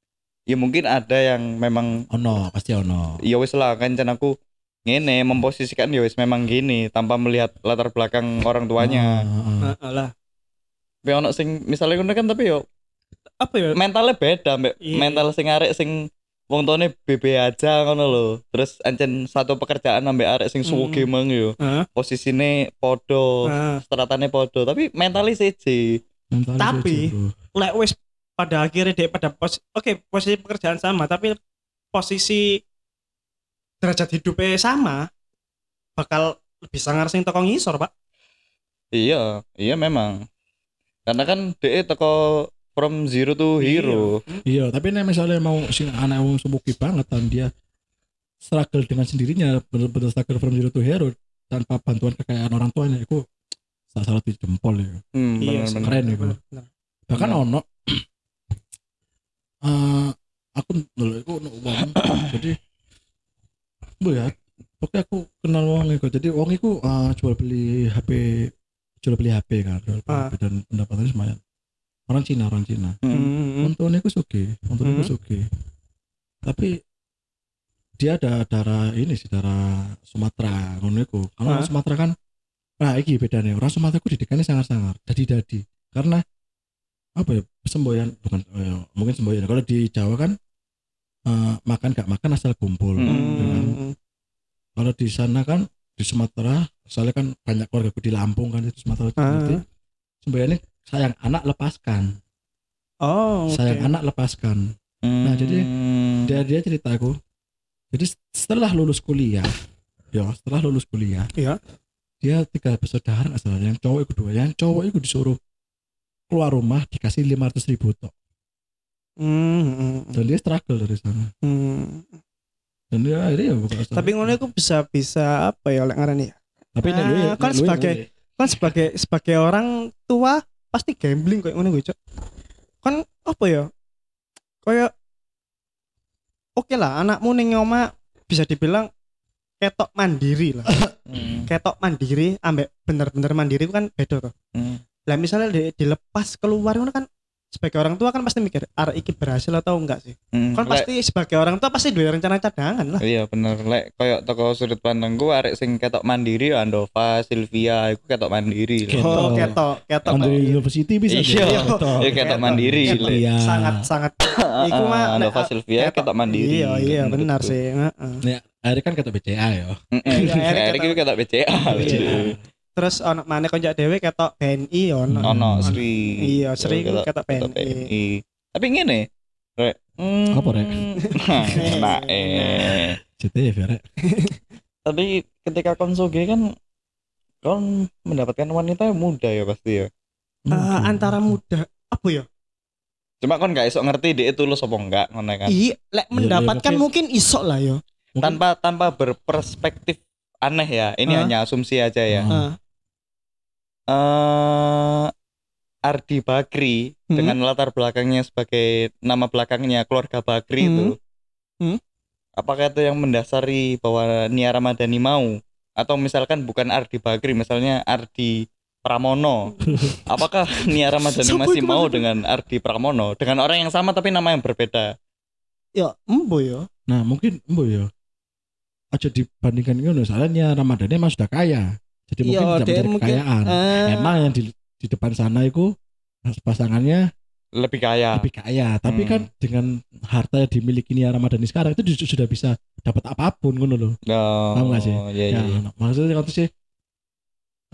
ya mungkin ada yang memang ono pasti ono ya wis lah kan aku ngene memposisikan ya wis memang gini tanpa melihat latar belakang orang tuanya. Ah, ah, ah. Heeh lah. Tapi ono sing misalnya kan tapi yo Apa ya? mentalnya beda mbak Iya. mental sing arek sing wong tuane BB aja ngono lho. Terus ancen satu pekerjaan ambek arek sing suwe Hmm. mang yo. Posisine podo, Nah, stratane podo, tapi mentalnya. Mentalnya Tapi- lek wis pada akhirnya dia pada pos oke posisi pekerjaan sama tapi posisi derajat hidupnya sama bakal lebih sangar sing toko ngisor pak Iya, iya memang. Karena kan DE teko from zero to hero. Iya, tapi nek misalnya mau sing anak wong semuki banget dan dia struggle dengan sendirinya, bener-bener struggle from zero to hero tanpa bantuan kekayaan orang tuanya itu salah salah jempol ya. Hmm, Iya, keren iku. bener. Bahkan Bener. ono eh aku dulu iku ono wong jadi bu ya pokoknya aku kenal wong iku jadi wong iku eh, jual beli HP jual beli HP kan jual beli Ah. HP dan pendapatannya lumayan orang Cina orang Cina Hmm. Hmm. Untungnya aku suge, untungnya aku Hmm. suge. Tapi dia ada darah ini sih darah Sumatera, ngono iku. Kalau orang Sumatera kan Nah, iki bedanya. Orang Sumatera ku didikannya sangat-sangat dadi-dadi. Karena apa ya? Semboyan bukan eh, mungkin semboyan. Kalau di Jawa kan eh, makan gak makan asal kumpul. Hmm. ya kan? Kalau di sana kan di Sumatera, soalnya kan banyak keluarga di Lampung kan itu Sumatera. Berarti semboyannya sayang anak lepaskan. Oh, oke. Sayang anak lepaskan. Nah, jadi Hmm. Dia dia cerita aku. Jadi setelah lulus kuliah, ya setelah lulus kuliah, Iya. dia tiga bersaudara nggak salah. Yang cowok itu dua, yang cowok itu disuruh keluar rumah dikasih lima ratus ribu tok. Hmm, hmm, hmm. Dan dia struggle dari sana. Hmm. Dan dia akhirnya ya buka usaha. Tapi ngono iku bisa bisa apa ya lek ngarani ya? Tapi Ah, luwe- kan luwe sebagai-. Kan sebagai sebagai orang tua pasti gambling kayak ngono gue, Cok. Kan apa ya? Kayak Oke lah, anakmu ning oma bisa dibilang ketok mandiri lah. Hmm. ketok mandiri ambek bener-bener mandiri itu kan beda tuh. Hmm. Lah misalnya di- dilepas keluar kan sebagai orang tua kan pasti mikir arek iki berhasil atau enggak sih. Hmm. Kan Lek- pasti sebagai orang tua pasti duwe rencana cadangan lah. Iya bener lek koyo toko sudut pandangku arek sing ketok mandiri ya Andova, Silvia iku ketok mandiri. Ketok. Oh, ketok, ketok. Mandiri. University bisa Iya. jadi ketok. Iya, ketok mandiri, Ketok. Le. Iya. Sangat sangat iku mah Andova Silvia ketok mandiri. Iya, iya benar sih. heeh. Nek akhirnya kan ketok BCA ya. Mm-mm. Iya, ketok- iku ketok BCA. Iya. Terus ono maneh konjak dhewe ketok BNI ono. Ono Sri. Iya, Sri iku ketok ketok BNI. Tapi ngene, Rek. Hmm. Apa, Rek? Nah, eh. CTF ya, Rek. Tapi ketika kon soge kan kon mendapatkan wanita yang muda ya pasti ya. Eh, Mungkin. antara muda apa ya? Cuma kon gak esok ngerti dia tulus apa enggak ngono kan. Iya, lek iya, mendapatkan mungkin- mungkin isok lah ya. Tanpa tanpa berperspektif aneh ya. Ini hanya asumsi aja ya. Eh Ardi Bakri Hmm. dengan latar belakangnya sebagai nama belakangnya keluarga Bakri Hmm. itu. Hmm. Apakah itu yang mendasari bahwa Nia Ramadhani mau atau misalkan bukan Ardi Bakri misalnya Ardi Pramono. Apakah Nia Ramadhani masih itu mau dengan Ardi Pramono dengan orang yang sama tapi nama yang berbeda? Ya, embo ya. Nah, mungkin Mbok ya. Aja dibandingkan ngono, soalnya Ramadhani emang sudah kaya. Jadi mungkin Iya, tidak dia mencari mungkin, kekayaan. Eh, Emang yang di, di depan sana itu pasangannya Lebih kaya. lebih kaya, tapi Hmm. kan dengan harta yang dimiliki Nia Ramadhani sekarang itu sudah bisa dapat apa pun ngono loh. Oh, Paham nggak sih? Iya, Ya, iya. maksudnya waktu sih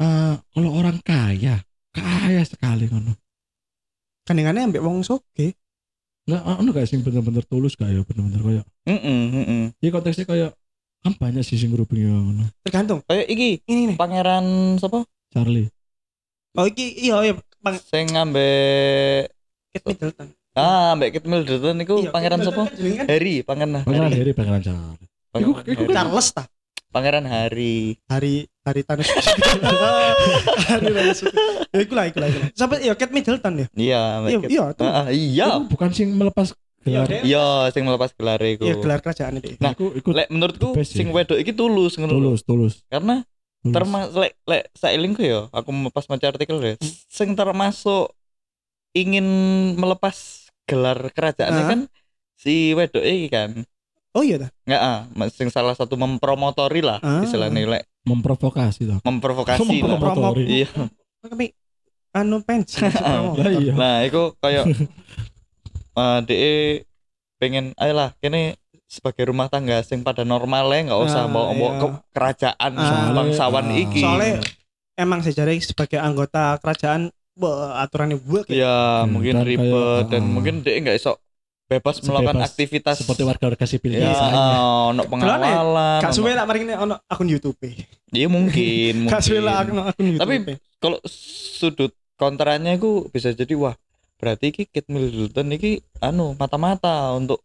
eh kalau orang kaya, kaya sekali ngono. kandungannya ambek wong soge. Enggak ono gak sing bener-bener tulus gak ya bener-bener kayak. Mm-mm, mm-mm. Ya konteksnya kayak kan banyak sih sing ngerubungi ngono. Tergantung. Kayak iki Ini nih. pangeran siapa? Charlie. Oh, iki iya iya Bang Sing ngambek Kate Middleton. Ah, Mbak Kate Middleton niku Iya, pangeran siapa? Kan Harry, pangeran Pangeran Harry. Harry, pangeran Charlie. Pangeran Iku- iku Harry. Charles ta. Pangeran Harry. Hari hari Thanos. hari Thanos. Ya iku lah iku lah. Sampai iya Kate Middleton ya. Iya, Mbak Iya, iya tuh. Ah, iya. Bukan sing melepas gelar. Iya, Iya, sing melepas gelar iku. Iya gelar kerajaan itu. Nah, Iku iku Lek menurutku sing ya. wedok iki tulus ngono lho. tulus, tulus. Karena tulus. termasuk lek lek sailingku ya, aku pas maca artikel ya, Hmm. sing termasuk ingin melepas gelar kerajaannya Ah. kan si wedok iki kan. Oh iya dah. Enggak ah, sing salah satu mempromotori lah Ah. istilahnya lek memprovokasi toh. memprovokasi lah. Mempromotori. Iya. Kami anu pensi. Lah iya. Nah, itu kayak eh DE pengen ayolah kene sebagai rumah tangga sing pada normalnya nggak usah Ah, bawa bawa iya. ke kerajaan Ah. bangsawan Ah. iki. Soalnya emang sejarah sebagai anggota kerajaan aturannya buat ya. ya Hmm, mungkin dan ribet kayak, dan ah. mungkin DE nggak iso bebas melakukan Sebebas aktivitas seperti warga-warga sipil ya biasanya. ono pengawalan. Gak ono- suwe lah mari ini ono akun YouTube. Iya mungkin, Gak suwe lah mungkin. akun akun YouTube. Tapi kalau sudut kontranya itu bisa jadi wah berarti iki Kate Middleton iki anu mata-mata untuk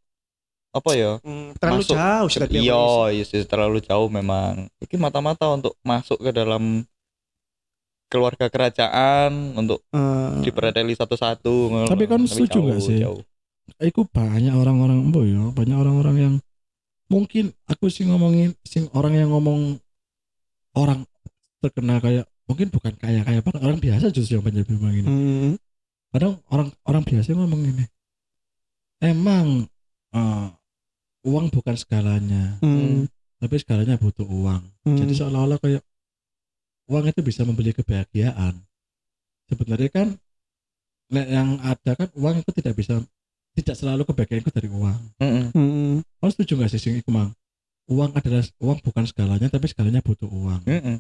apa ya Hmm, terlalu masuk jauh iya polisi. iya sih terlalu jauh memang ini mata-mata untuk masuk ke dalam keluarga kerajaan untuk Eh, dipreteli satu-satu. Tapi kan setuju jauh, nggak sih? jauh. Iku banyak orang-orang embo ya, banyak orang-orang yang mungkin aku sih ngomongin sing orang yang ngomong orang terkenal kayak mungkin bukan kaya kaya banget orang biasa justru yang banyak bilang ini. hmm, Kadang orang orang biasa ngomong ini. Emang eh, uang bukan segalanya, hmm, tapi segalanya butuh uang. hmm. Jadi seolah-olah kayak uang itu bisa membeli kebahagiaan. Sebenarnya kan yang ada kan uang itu tidak bisa tidak selalu kebahagiaan itu dari uang. Mm-mm. Hmm. Kamu setuju gak sih sing mang? Uang adalah uang bukan segalanya tapi segalanya butuh uang. Mm-mm.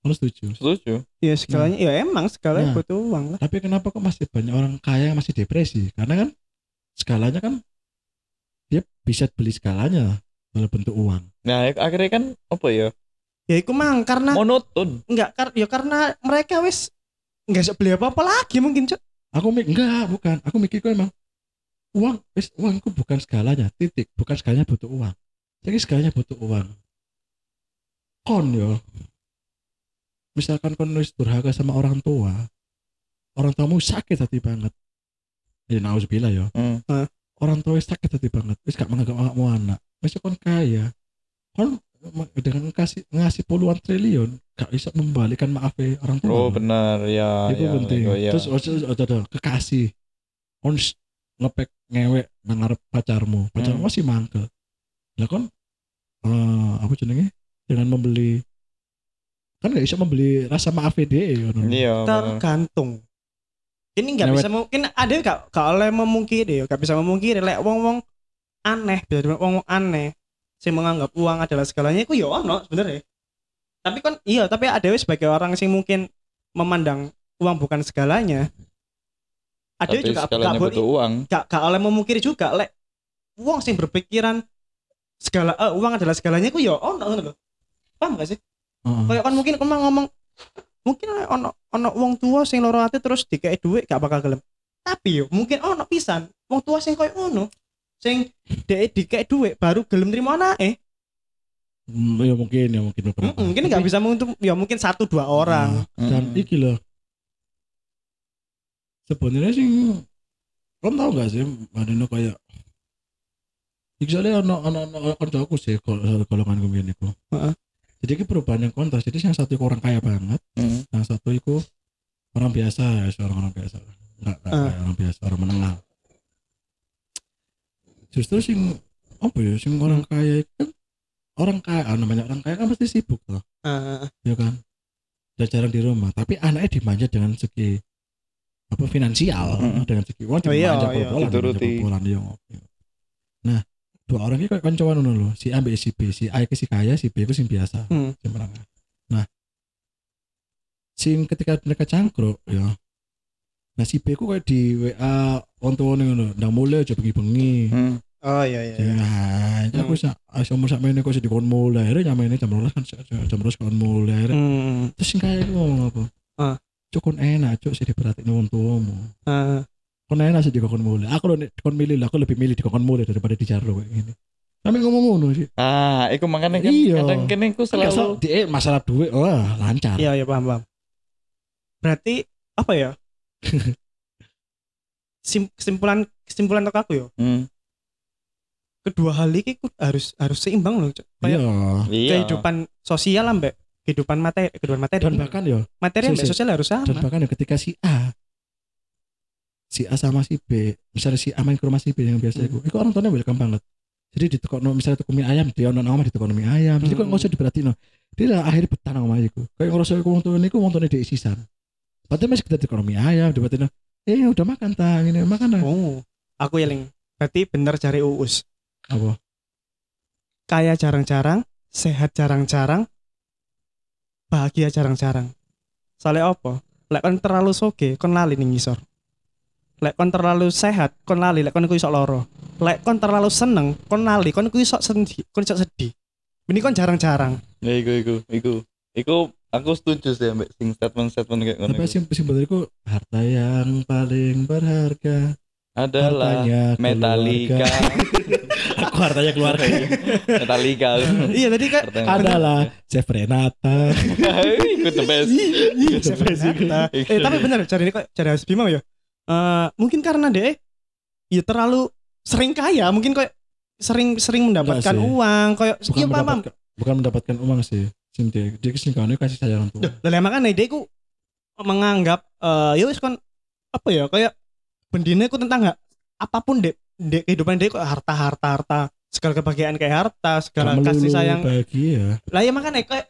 Kamu setuju? Setuju. Ya segalanya ya emang segalanya Nah. butuh uang lah. Tapi kenapa kok masih banyak orang kaya yang masih depresi? Karena kan skalanya kan dia bisa beli skalanya dalam bentuk uang. Nah, ak- akhirnya kan apa ya? Ya iku mang karena Monoton. enggak kar ya karena mereka wis enggak bisa beli apa-apa lagi mungkin cok. Aku mikir enggak, bukan. Aku mikir kok emang uang, wis uang itu bukan segalanya, titik. Bukan segalanya butuh uang. Jadi segalanya butuh uang. Kon yo. Misalkan kon wis durhaka sama orang tua, orang tuamu sakit hati banget. Ya nauzubillah yo. Hmm. Orang tua sakit hati banget, wis gak menganggap anakmu anak. Wis kon kaya. Kon dengan kasih ngasih puluhan triliun gak bisa membalikan maaf orang tua. Oh, benar ya. itu ya, penting Lego, ya. terus ojo ojo ojo kekasih on ngepek ngewek nangarep pacarmu pacarmu Hmm. masih mangkel lah kon eh apa jenenge dengan membeli kan nggak bisa membeli rasa maaf dia ya Iya. Tergantung. Ini nggak bisa mungkin ada gak gak oleh memungkiri ya, gak bisa memungkiri lek wong-wong aneh, bisa dibilang wong-wong aneh sing menganggap uang adalah segalanya itu ya ono sebenarnya. Tapi kan iya, tapi ada sebagai orang sing mungkin memandang uang bukan segalanya. Ada Tapi juga gak, butuh uang. gak, gak oleh memungkiri juga lek uang sing berpikiran segala eh, uang adalah segalanya itu ya ono lho. Paham gak sih? Kayak kan mungkin kemang ngomong mungkin ono ono wong tua sing loro ati terus dikei duit gak bakal gelem. Tapi yo mungkin ono pisan wong tua sing koyo ngono sing dhek dikei duit baru gelem nrimo anake. Hmm, ya mungkin ya mungkin beberapa Mm-mm, Mungkin nggak bisa untuk ya mungkin satu dua orang. Nah, dan iki loh sebenarnya sih kamu tahu gak sih Madino kayak Iki soalnya ono ono ono koncoku sih kalau golongan gue iku. Heeh. Jadi ini perubahan yang kontras. Jadi yang satu iku orang kaya banget, Mm. yang satu itu orang biasa ya seorang orang biasa nggak nggak Ah. kayak orang biasa orang menengah justru sing apa ya sing orang kaya itu kan orang kaya ah, namanya orang kaya kan pasti sibuk loh Ah, ya kan dan jarang di rumah tapi anaknya dimanja dengan segi apa finansial Mm. dengan segi uang Oh iya, dimanja iya. dimanja pol-polan, iya, oke. nah dua orang ini kayak kancawan ngono si A mbek si B si A itu si kaya si B itu sing biasa Hmm. sing menengah nah sing ketika mereka cangkruk ya nah si B ku kayak di WA on tuane ngono ndak mulai aja bengi-bengi Mm. Oh iya iya. iya. Ya, aku sak iso umur sak mene kok sing dikon mulai. Akhirnya nyamene jam 12 kan jam 12 kon mulai. Akhirnya Hmm. terus sing kaya iku ngomong apa? Ah. Cuk kon enak cuk sih diperhatiin wong tuamu. Ah, Kon enak sih dikon mulai. Aku nek kon milih lah, aku lebih milih dikon mulai daripada dijarno kayak gini. Kami ngomong ngono sih. Ah, iku makanya kan Iya. kadang kene ku Selalu di eh, masalah duit, wah lancar. iya iya paham paham. Berarti apa ya? Sim- kesimpulan kesimpulan untuk aku yo. Hmm. Kedua hal ini ku harus harus seimbang loh. Kayak Iya. Iya. kehidupan sosial lah mbak kehidupan materi kehidupan materi Dan bahkan ya, materi si- sosial harus sama dan bahkan ya ketika si A si A sama si B misalnya si A main ke rumah si B yang biasa itu. Itu orang tuanya welcome banget. Jadi di no, misalnya tuku mie ayam dia nonton omah di mie ayam. Jadi kok Hmm. nggak usah diperhatiin no. dia lah akhirnya betah nang omah iku. Kayak ngerasa iku wong tuane iku wong tuane di isisan padahal masih kita tuku mie ayam dibatin eh udah makan tang ini makan tang oh aku eling berarti bener cari uus. Apa? Kaya jarang-jarang sehat jarang-jarang bahagia jarang-jarang. Soalnya apa? Lek kon terlalu soge kon lali ning ngisor lek kon terlalu sehat kon lali lek kon ku iso loro lek kon terlalu seneng kon lali kon ku iso sedih kon iso sedih ini kon jarang-jarang Ya iku iku iku. Iku aku setuju sih ambek sing statement-statement kayak ngono. tapi iku. sing sing bener iku harta yang paling berharga Adalah hartanya Metallica. keluarga. aku hartanya keluarga Metallica. iya tadi kan adalah Chef Renata Ikut the best. Iya, Chef Renata. eh tapi bener cari ini kok cari Mas Bima ya Eh mungkin karena deh ya terlalu sering kaya mungkin kayak sering sering mendapatkan uang kayak bukan paham. mendapatkan bukan mendapatkan uang sih sing dia kau kasih sayang tuh. Lah makanya dia ku menganggap eh ya wis kon apa ya kayak bendine ku tentang nggak apa pun dek dek kehidupan kok harta harta harta segala kebahagiaan kayak harta segala Gak kasih sayang. bahagia lah ya makanya kayak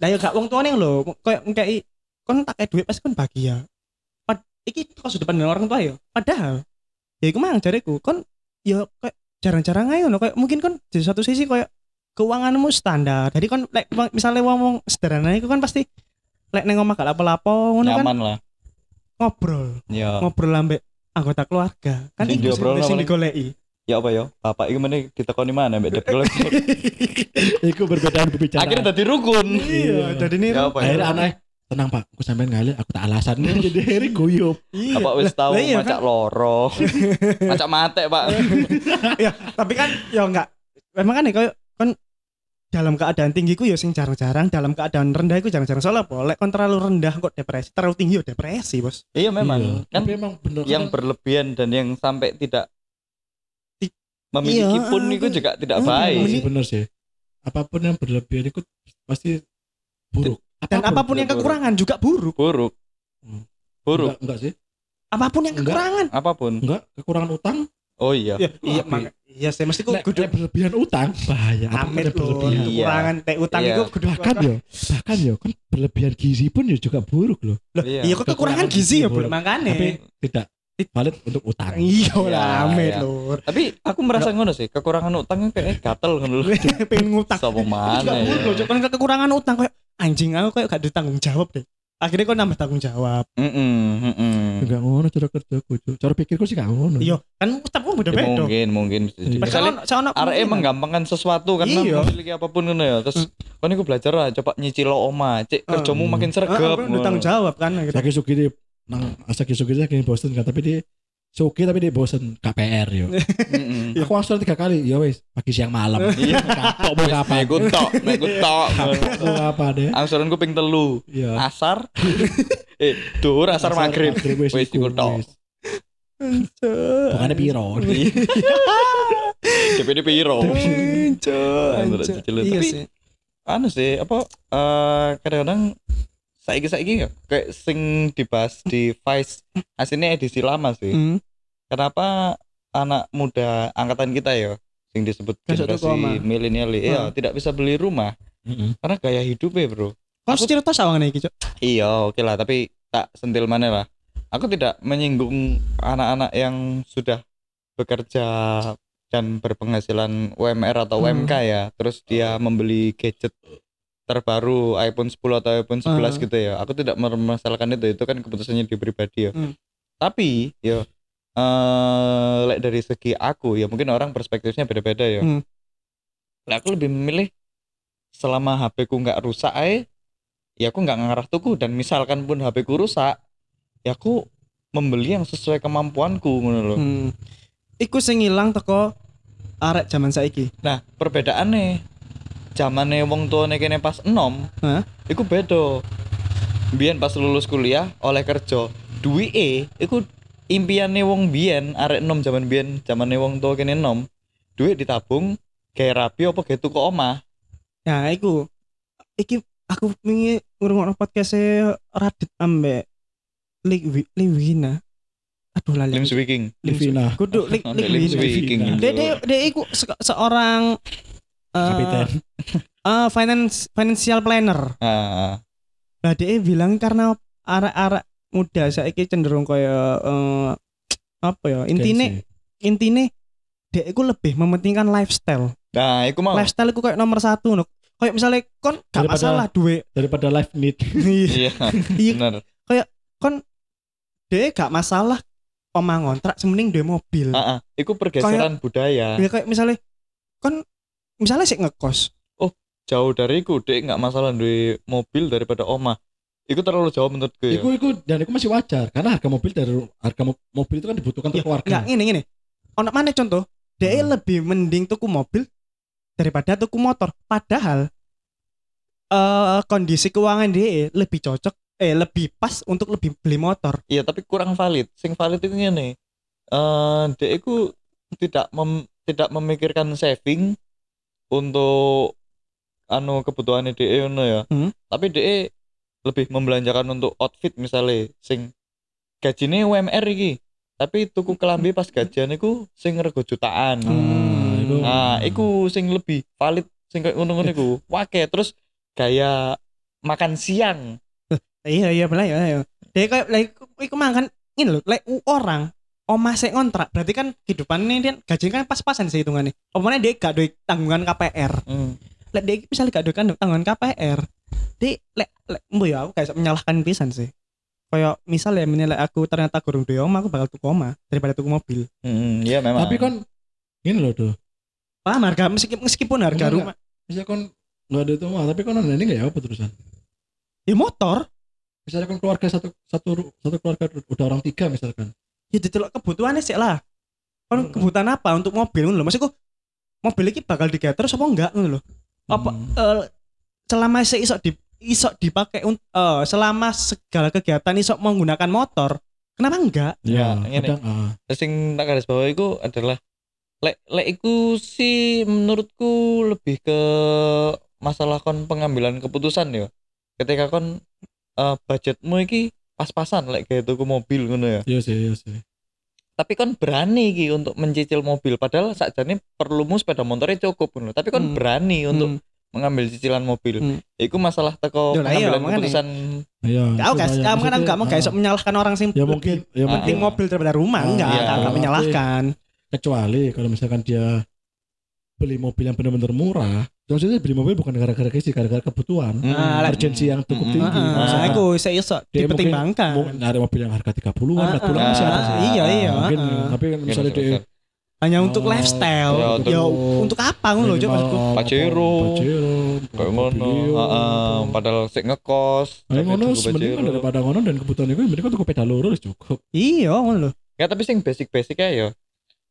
Lah ya gak wong tuane lho, koyo ngkei kon tak kayak duit pasti kon bahagia. Iki kok sudah pandang orang tua ya. Padahal ya iku mang jareku kon ya kayak jarang-jarang aja ngono kayak mungkin kon di satu sisi kayak keuanganmu standar. Jadi kon lek misalnya wong sederhana iku kan pasti lek neng omah gak lapo-lapo ngono kan Nyaman lah. ngobrol, Ya. ngobrol ambek anggota keluarga. Kan Sing diobrolno sing digoleki. Ya apa ya? Bapak iku meneh ditekoni mana mbek debt collector. Iku berbedaan pembicaraan. Akhirnya dadi rukun. Iya, jadi ini Ya apa ya? Akhirnya aneh. Tenang pak, aku sampean ngalir, aku tak alasan jadi akhirnya guyup. Iya. Apa wis tahu iya, macak loro. macak mate, Pak. ya tapi kan ya enggak memang kan ya kayak kan dalam keadaan tinggi ku ya sing jarang-jarang dalam keadaan rendah itu jarang-jarang soalnya apa lek kon terlalu rendah kok depresi terlalu tinggi ya depresi bos Iya memang. Iya. Kan Tapi emang bener yang kadang- berlebihan dan yang sampai tidak Ti- memiliki Iya, pun itu juga tidak baik. Iya sih, bener sih. Apa pun yang berlebihan itu pasti buruk. Dan apa pun yang buruk. kekurangan juga buruk Buruk. Hmm. Buruk. Enggak, enggak sih. apa pun yang Enggak. kekurangan Apa pun. Enggak, kekurangan utang. Oh iya. ya, iya Tapi- mak- iya saya mesti Lek, kudu berlebihan utang bahaya. Apa pun amit berlebihan. Iya. kekurangan teh utang Iya. itu kudu Bahkan ya, bahkan ya kan berlebihan gizi pun ya juga buruk loh. Loh, Iya. iya kok kekurangan Kekurangan gizi ya buruk. makanya Tapi tidak valid untuk utang. iya Iya, lah amit iya. lur Tapi aku merasa ngono sih, kekurangan utang kayak gatel ngono lho. pengen ngutang juga mana buruk loh ya. Kan kekurangan utang kayak anjing aku kayak gak ditanggung jawab deh akhirnya kok nambah tanggung jawab Heeh, heeh. Enggak ngono cara kerjaku. Cara pikirku sih gak ngono. iya kan utang pun beda Ya, beda mungkin, mungkin. Iya. Misalnya Misalnya arek menggampangkan sesuatu karena Iya. memiliki apa pun ngono ya. Terus kan iku belajar lah coba nyicil oma, cek Ah. kerjamu makin sregep. udah ngono. tanggung jawab kan gitu. Saki suki di nang Saki suki saking bosen kan tapi dia suki tapi dia bosen KPR yo. Heeh. Aku langsung tiga kali, ya wes pagi siang malam. Iya. Kapok mau kapan? Nek tok, nek tok. Mau kapan deh? Angsuran ku ping telu. Iya. Asar. eh, duhur asar maghrib. Wes iku tok. Bukannya piro. DPD piro? Cicil. Iya Tapi sih. anu sih apa eh kadang-kadang saiki saiki ya kayak sing dibahas di Vice aslinya edisi lama sih. Hmm. Kenapa anak muda angkatan kita ya sing disebut generasi milenial ya Hmm. tidak bisa beli rumah karena gaya hidupnya bro. Kau cerita sawangan iki, Cok. Iya oke lah tapi tak sentil mana lah. Aku tidak menyinggung anak-anak yang sudah bekerja dan berpenghasilan UMR atau Hmm. UMK ya. Terus dia membeli gadget terbaru iPhone 10 atau iPhone 11 Hmm. gitu ya. Aku tidak mempermasalahkan itu. Itu kan keputusannya dia pribadi ya. Hmm. Tapi ya eh lek dari segi aku ya mungkin orang perspektifnya beda-beda ya. Hmm. Lek aku lebih memilih selama HP ku nggak rusak ae ya aku nggak ngarah tuku dan misalkan pun HP ku rusak ya aku membeli yang sesuai kemampuanku ngono lho. Hmm. Iku sing ilang teko arek zaman saiki. Nah, perbedaannya zamane wong tuane kene pas enom, Hah? iku beda. Biyen pas lulus kuliah oleh kerja, duwike iku impiane wong biyen arek enom zaman biyen zamane wong tua kene enom, duit ditabung gawe rapi apa gawe tuku omah. Nah, iku iki aku wingi ngrungokno podcast Radit ambek Liwi Liwina. Aduh lali. Lim Swiking. Livina. Kudu. Dia dia dia iku se- seorang eh, Kapiten. eh, finance financial planner. Ah, Nah, dia bilang karena arek-arek muda saiki cenderung kaya eh, apa ya? Intine intine dia iku lebih mementingkan lifestyle. nah, iku mau. Lifestyle iku kayak nomor satu no. Kayak misalnya kon gak Daripada- masalah duit. daripada live need. Iya, Iya, bener. dia gak masalah omah ngontrak semening duwe mobil. Ah, ah, iku pergeseran budaya. Ya kayak misalnya kon misalnya sih ngekos. Jauh dari iku, dek nggak masalah duwe mobil daripada omah. Iku terlalu jauh menurutku ya. Iku iku dan iku masih wajar karena harga mobil dari harga mo- mobil itu kan dibutuhkan Ya, untuk keluarga. Enggak ngene ngene. Ono mana contoh? Dia Hmm. lebih mending tuku mobil daripada tuku motor. Padahal eh kondisi keuangan dia lebih cocok eh lebih pas untuk lebih beli motor. Iya, tapi kurang valid. Sing valid itu ngene. Eh, dek iku tidak mem- tidak memikirkan saving untuk anu kebutuhan DE ngono ya. Hmm. Tapi DE lebih membelanjakan untuk outfit misalnya sing gajine UMR iki. Tapi tuku kelambi pas gajian iku sing rego jutaan. Hmm. Nah, iku sing lebih valid sing kayak ngono-ngono iku. Wake terus gaya makan siang. Iya iya bener ya. ya. Dia kayak like iku makan ini loh, like orang omah sik ngontrak berarti kan kehidupannya dia gaji kan pas-pasan sih hitungannya. Omongnya dia gak duit tanggungan KPR. Hmm. Lek dia misalnya gak duit kan tanggungan KPR. Dia lek lek mbo ya aku kayak menyalahkan pisan sih. Kayak misal ya menilai aku ternyata kurang duit omah aku bakal tuku omah daripada tuku mobil. Hmm, iya memang. Tapi kan ini loh tuh. Paham harga meskipun, meskipun harga Enggak, rumah Misalnya kan nggak ada itu mah, tapi kan ini nggak ya apa terusan. ya motor Misalnya kan keluarga satu satu satu keluarga udah orang tiga misalkan. Ya ditelok kebutuhannya sih lah. Kan Hmm. kebutuhan apa untuk mobil ngono lho. Maksudku mobil ini bakal digawe terus apa enggak ngono lho. apa Hmm. eh, selama saya iso di iso dipakai eh, selama segala kegiatan iso menggunakan motor kenapa enggak Ya, Ya, ini. ah. sing tak garis bawah itu adalah lek lek iku sih menurutku lebih ke masalah kon pengambilan keputusan ya. Ketika kon eh, budgetmu iki pas-pasan lek kayak tuku mobil ngono ya. Iya sih, iya sih. Tapi kon berani iki untuk mencicil mobil padahal sakjane perlumu sepeda motornya cukup ngono. Tapi kon Hmm. berani untuk Hmm. mengambil cicilan mobil. Hmm. Iku masalah teko lah iya, pengambilan makanya. keputusan. Iya. Aku itu guys, kamu kan enggak mau guys ah, menyalahkan orang sing Ya mungkin, ya Ah, penting mungkin mobil daripada rumah Ah, enggak, iya. enggak, enggak menyalahkan. kecuali kalau misalkan dia beli mobil yang benar-benar murah. Maksudnya beli mobil bukan gara-gara kisi, gara-gara kebutuhan. Hmm. Ah, Urgensi yang cukup Hmm. tinggi. Misalkan aku saya iso dipertimbangkan. mau nyari mobil yang harga 30-an, Ah, 40-an ah, masih ada ah, sih. iya, iya, Mungkin, ah. tapi kan misalnya Bener, dia bener. Hanya untuk Oh, lifestyle. ya, Ya, untuk- untuk apa ngono lho, maksudku. Pajero. Pajero, Kayak ngono. Heeh, padahal sik ngekos. Nah, tapi ngono Pajero. daripada ngono dan kebutuhan itu kan tuku peda loro wis cukup. Iya, ngono lho. Ya tapi sing basic-basic ya.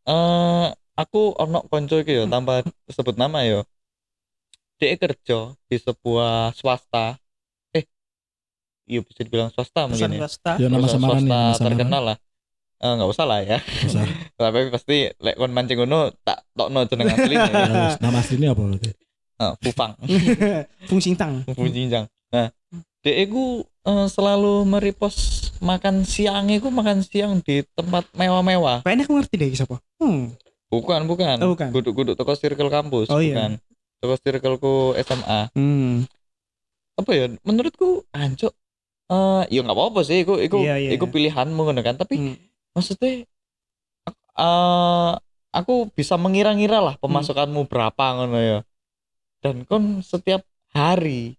Eh aku ono konco iki ya tanpa sebut nama ya. Dia kerja di sebuah swasta. Eh, iya bisa dibilang swasta Pesan mungkin ya. swasta. Ya nama samaran nih, swasta nama terkenal lah. Eh nggak usah lah ya. Usah. Tapi pasti lek kon mancing ngono tak tokno jeneng asline. Ya, ya. nama aslinya apa berarti? Eh, Fufang. Fungsi tang. Fufang Jinjang. Nah, dia iku eh, selalu meripos makan siang iku makan siang di tempat mewah-mewah. Kayaknya aku ngerti deh iki sapa. Hmm. Bukan, bukan. Oh, bukan. Guduk-guduk toko circle kampus, Oh, iya. Toko circleku SMA. Hmm. Apa ya? Menurutku ancuk eh ya nggak apa-apa sih, iku iku Iya, iya. iku pilihanmu ngono kan. Tapi Hmm. maksudnya eh aku bisa mengira-ngira lah pemasukanmu berapa ngono ya. Dan kon setiap hari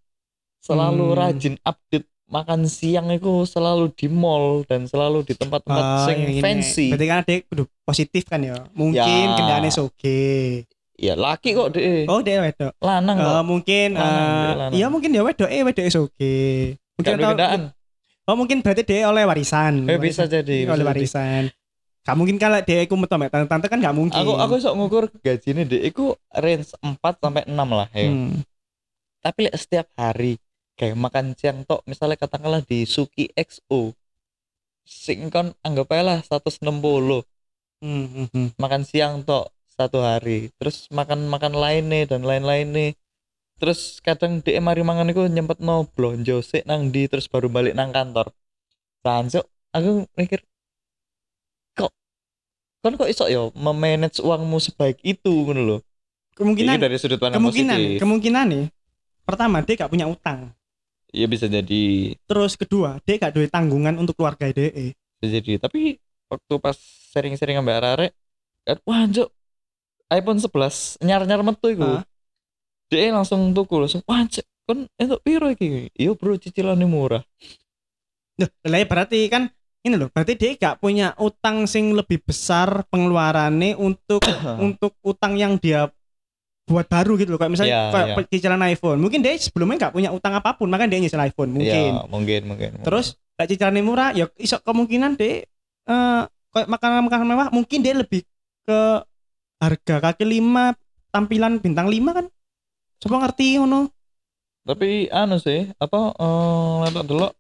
selalu Hmm. rajin update makan siang itu selalu di mall dan selalu di tempat-tempat Ah, sing yang ini. fancy. Berarti kan kudu positif kan ya. Mungkin Ya. kendaraannya soge. Ya laki kok deh. Oh, dia wedok. Lanang kok. Eh, mungkin Lanang, eh, dia lanang. iya mungkin dia wedok eh wedok soge. Mungkin atau-. Oh, mungkin berarti dia oleh warisan. Eh bisa jadi. oleh bisa jadi. warisan. Gak mungkin kalau dia iku metu ambek tante-tante kan gak mungkin. Aku aku sok ngukur gajinya deh. Iku range 4 sampai 6 lah ya. Hmm. Tapi lek setiap hari kayak makan siang tok misalnya katakanlah di Suki XO sing kon anggap aja lah 160 Hmm, hmm, hmm. makan siang tok satu hari. Terus makan makan lainnya dan lain-lainnya terus kadang dia mari mangan iku nyempet no blonjo sik nang di terus baru balik nang kantor. Sansuk aku mikir kok kon kok iso ya memanage uangmu sebaik itu? Ngono lho. Kemungkinan Ini dari sudut pandang kemungkinan positif. kemungkinan nih. Pertama, dia gak punya utang. Iya bisa jadi. Terus kedua, dia gak duit tanggungan untuk keluarga dia. bisa jadi. Tapi waktu pas sering-sering ngambil arek kan wah anjuk iPhone 11 nyar-nyar metu iku dia langsung tuku langsung wah anjuk kon entuk piro iki iya bro cicilannya murah Loh, lah ya berarti kan ini loh, berarti dia gak punya utang sing lebih besar pengeluarannya untuk untuk utang yang dia buat baru gitu loh. Kayak misalnya Iya, kayak iya. cicilan iPhone. Mungkin dia sebelumnya gak punya utang apa pun, makanya dia nyicil iPhone mungkin. ya, mungkin mungkin Terus kayak cicilannya murah, ya iso kemungkinan dia eh kayak makanan-makanan mewah mungkin dia lebih ke harga kaki lima tampilan bintang lima kan. Coba ngerti ngono. tapi anu sih apa eh letak delok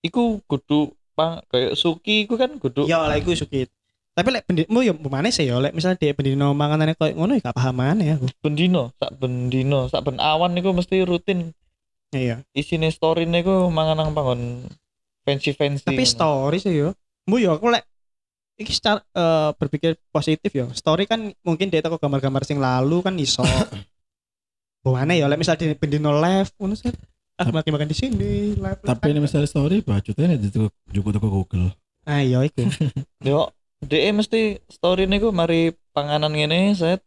iku kudu pang kayak suki iku kan kudu Ya lah iku sukit. Tapi lek bendino ya mana sih ya lek misalnya dia bendino manganane koyo ngono ya gak paham mana ya aku. bendino sak bendino sak ben awan iku mesti rutin Iya. isine story niku mangan nang panggon fancy fancy Tapi story sih yo. Bu yo aku lek iki secara eh, berpikir positif yo. Story kan mungkin dia toko gambar-gambar sing lalu kan iso. Bu mana ya lek misalnya di bendino live ngono sih. aku lagi makan di sini. live- Tapi ini misalnya story nih itu juga tuh Google. Ah iya iku. Yo, DE mesti story niku mari panganan ngene set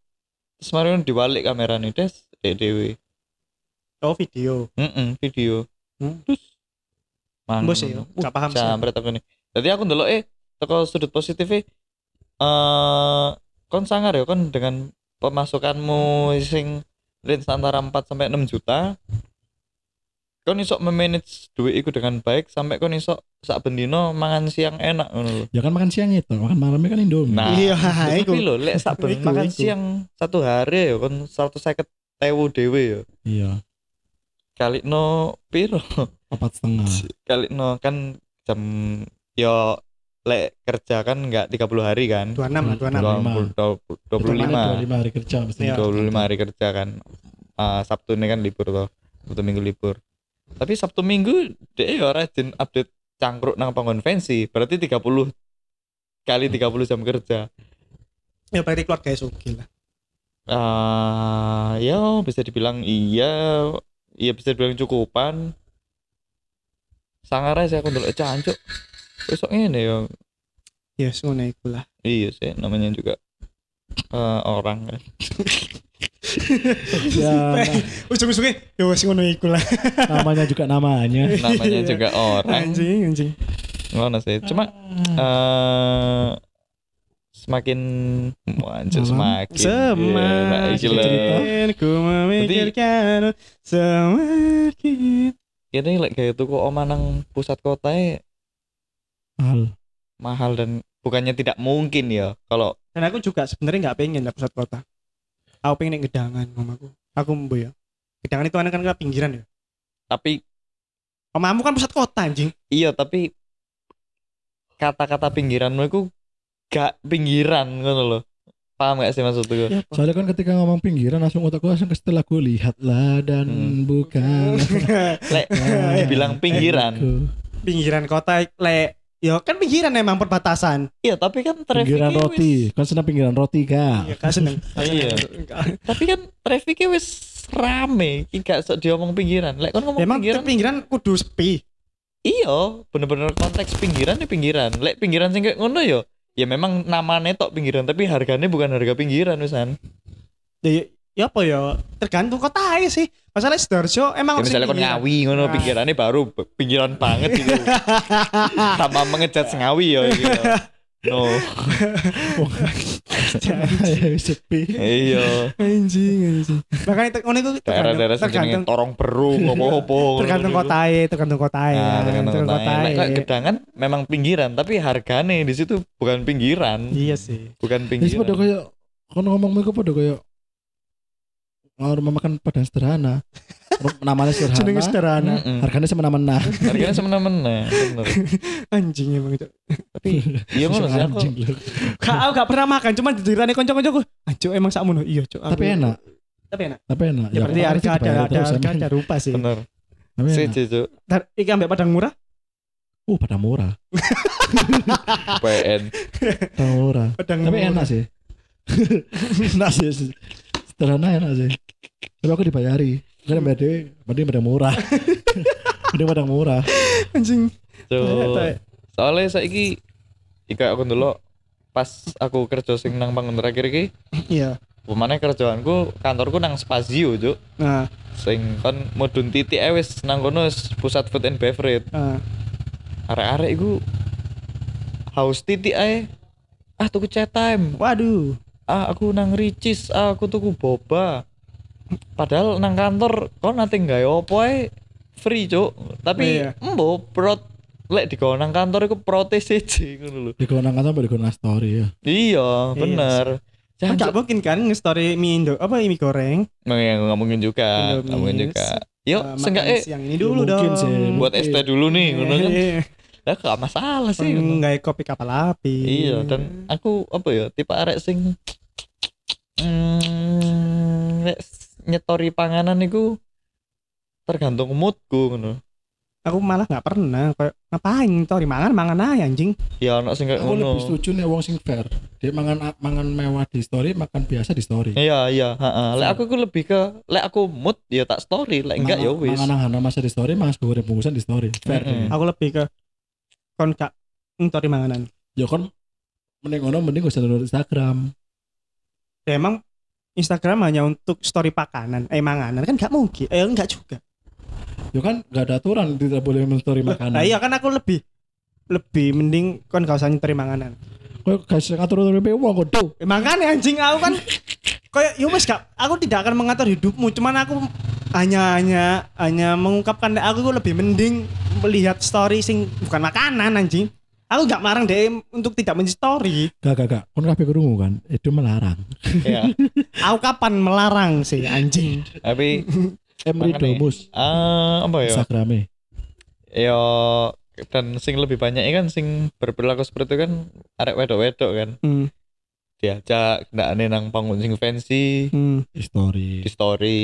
terus mari diwalik kamera nih des DE dewe. Oh video. Heeh, video. Hmm. Terus mangan. Mbok sih yo, Uh, gak paham sih. Jambret aku nih. Jadi aku ndelok eh teko sudut positifnya eh kon sangar ya kon dengan pemasukanmu sing range antara 4 sampai 6 juta kon iso memanage duit iku dengan baik sampai kon iso sak bendino mangan siang enak ngono lho. Ya kan makan siang itu, makan malamnya kan Indomie. Nah, Iya, iku. Tapi lho lek sak ben Iku, makan iku. siang satu hari ya kon 150 tewu dhewe ya. Iya, Kali no piro? empat setengah. Kali no kan jam yo lek kerja kan enggak 30 hari kan. 26 lah, 26. 20, 25 Dua lima hari kerja mesti. Iya. 25 hari kerja kan. Ah, Sabtu ini kan libur toh. Sabtu Minggu libur. Tapi Sabtu Minggu dia ya rajin update cangkruk nang konvensi. Berarti 30 kali 30 jam kerja. Ya berarti keluarga suki lah. Ah, ya bisa dibilang iya, iya bisa dibilang cukupan. Sangar aja aku dulu cancuk. Besok ini ya, Ya ngono iku lah. iya sih namanya juga eh, orang kan. Ya, Ujung-ujungnya ya wis ngono iku lah. namanya juga namanya. namanya Iya. juga orang. Anjing, anjing. Ngono sih. Cuma eh semakin anjir semakin lho. Semakin ku memikirkan semakin Ini lek kayak tuku oma nang pusat kota Hal. Mahal dan bukannya tidak mungkin ya kalau dan aku juga sebenarnya nggak pengen lah pusat kota aku pengen nek gedangan mamaku aku mbo ya gedangan itu kan kan pinggiran ya tapi omamu kan pusat kota anjing iya tapi kata-kata pinggiranmu itu gak pinggiran ngono loh paham gak sih maksudku ya? Soalnya kan ketika ngomong pinggiran langsung otakku langsung ke setelah gue lihatlah dan Hmm. bukan. lek dibilang pinggiran Aku. pinggiran kota le ya kan pinggiran emang perbatasan iya tapi kan Pinggiran trafficnya roti. wis Kan senang pinggiran roti kak. iya kan seneng Iya. tapi kan trafficnya wis rame iki gak sok diomong pinggiran lek kan ngomong emang pinggiran pinggiran kudu sepi iya bener-bener konteks pinggiran ya pinggiran lek pinggiran sing kayak ngono yo ya memang namanya tok pinggiran tapi harganya bukan harga pinggiran wisan ya, ya apa ya tergantung kota aja sih masalah sidoarjo emang ya, misalnya kon pinggiran. ngawi ngono Nah. pinggirannya baru pinggiran banget gitu tanpa mengejat ngawi ya iki yo. no Ya, Sepi. iya anjing anjing makanya ngono itu daerah-daerah tergantung torong berung apa-apa tergantung kota aja tergantung kota aja Nah, tergantung kota. Aja. gedangan memang pinggiran, tapi harganya di situ bukan pinggiran, iya sih bukan pinggiran. kalau ngomong mereka pada kayak mau rumah makan padang sederhana. Namanya jenenge sederhana. sederhana Mm-mm. Harganya semena-mena. Harganya semena-mena, bener. anjing emang itu Tapi iya ngono sih aku. Anjing. Kak, aku gak pernah makan, cuman diceritani konco-koncoku. Anjo emang sakmono. Iya, Cuk. Tapi enak. Tapi enak. Tapi enak. Ya, berarti orang harga sih ada ada harga ada rupa sih. Bener. Tapi enak. Siji, Cuk. Ntar iki ambek padang murah, Uh, pada murah. PN. Pada murah. padang Tapi enak sih. enak sih. Sederhana enak sih. Tapi aku dibayari. Kan bayar dewe, berarti pada murah. Berarti pada murah. Anjing. Tapi- Soalnya saiki ika aku dulu pas aku kerja sing nang bangun terakhir iki, Iya. pemane kerjaanku kantorku nang Spazio, Cuk. Nah, Sing kon mudun titik ae wis nang kono pusat food and beverage. ah. arek-arek iku haus titik ae ah tuku chat time waduh. ah aku nang Ricis ah aku tuku boba padahal nang kantor kau nanti nggak opo ae free cuk tapi Iya. embo prot lek di nang kantor iku protes siji ngono lho Di konang kantor apa di konang story ya. iya bener Kan Jangan gak mungkin kan nge-story mie Indo apa mie goreng. ya, nggak mungkin juga nggak mungkin juga yuk Eh, seenggaknya makan siang ini dulu mungkin dong. sih, buat. ST dulu nih ngono kan Iya. lah gak masalah sih. Enggak kopi kapal api. Iya dan aku apa ya tipe arek sing mm, nek nyetori panganan niku tergantung moodku ngono. aku malah nggak pernah kayak ngapain story mangan mangan aja anjing Ya ono sing kayak Aku lebih ngono. setuju nih wong sing fair. Dia mangan mangan mewah di story, makan biasa di story. Iya iya, heeh. Lek aku ku lebih ke lek aku mood ya tak story, lek enggak ya wis. Mangan hana masa di story, mangan goreng bungkusan di story. Fair. Aku lebih ke kon gak story manganan Ya kan mending ngono mending gak usah Instagram. ya emang Instagram hanya untuk story pakanan eh manganan. Kan nggak mungkin eh enggak juga. Ya kan gak ada aturan tidak boleh men-story makanan. nah iya kan aku lebih lebih mending kon gak usah story manganan. Kok guys ngatur ngatur wong kok tuh. Eh, makanya anjing aku kan kayak ya wes gak aku tidak akan mengatur hidupmu. Cuman aku hanya hanya hanya mengungkapkan aku lebih mending melihat story sing bukan makanan anjing aku nggak marang deh untuk tidak men story Gak gak gak. Kon kabeh krungu kan? Itu melarang. Iya. aku kapan melarang sih anjing Tapi Emri. Domus ah apa ya? Instagrame. Ya dan sing lebih banyak kan sing berperilaku seperti itu kan arek wedok-wedok kan hmm, diajak ndakane nang panggung sing fancy hmm. Di story. di story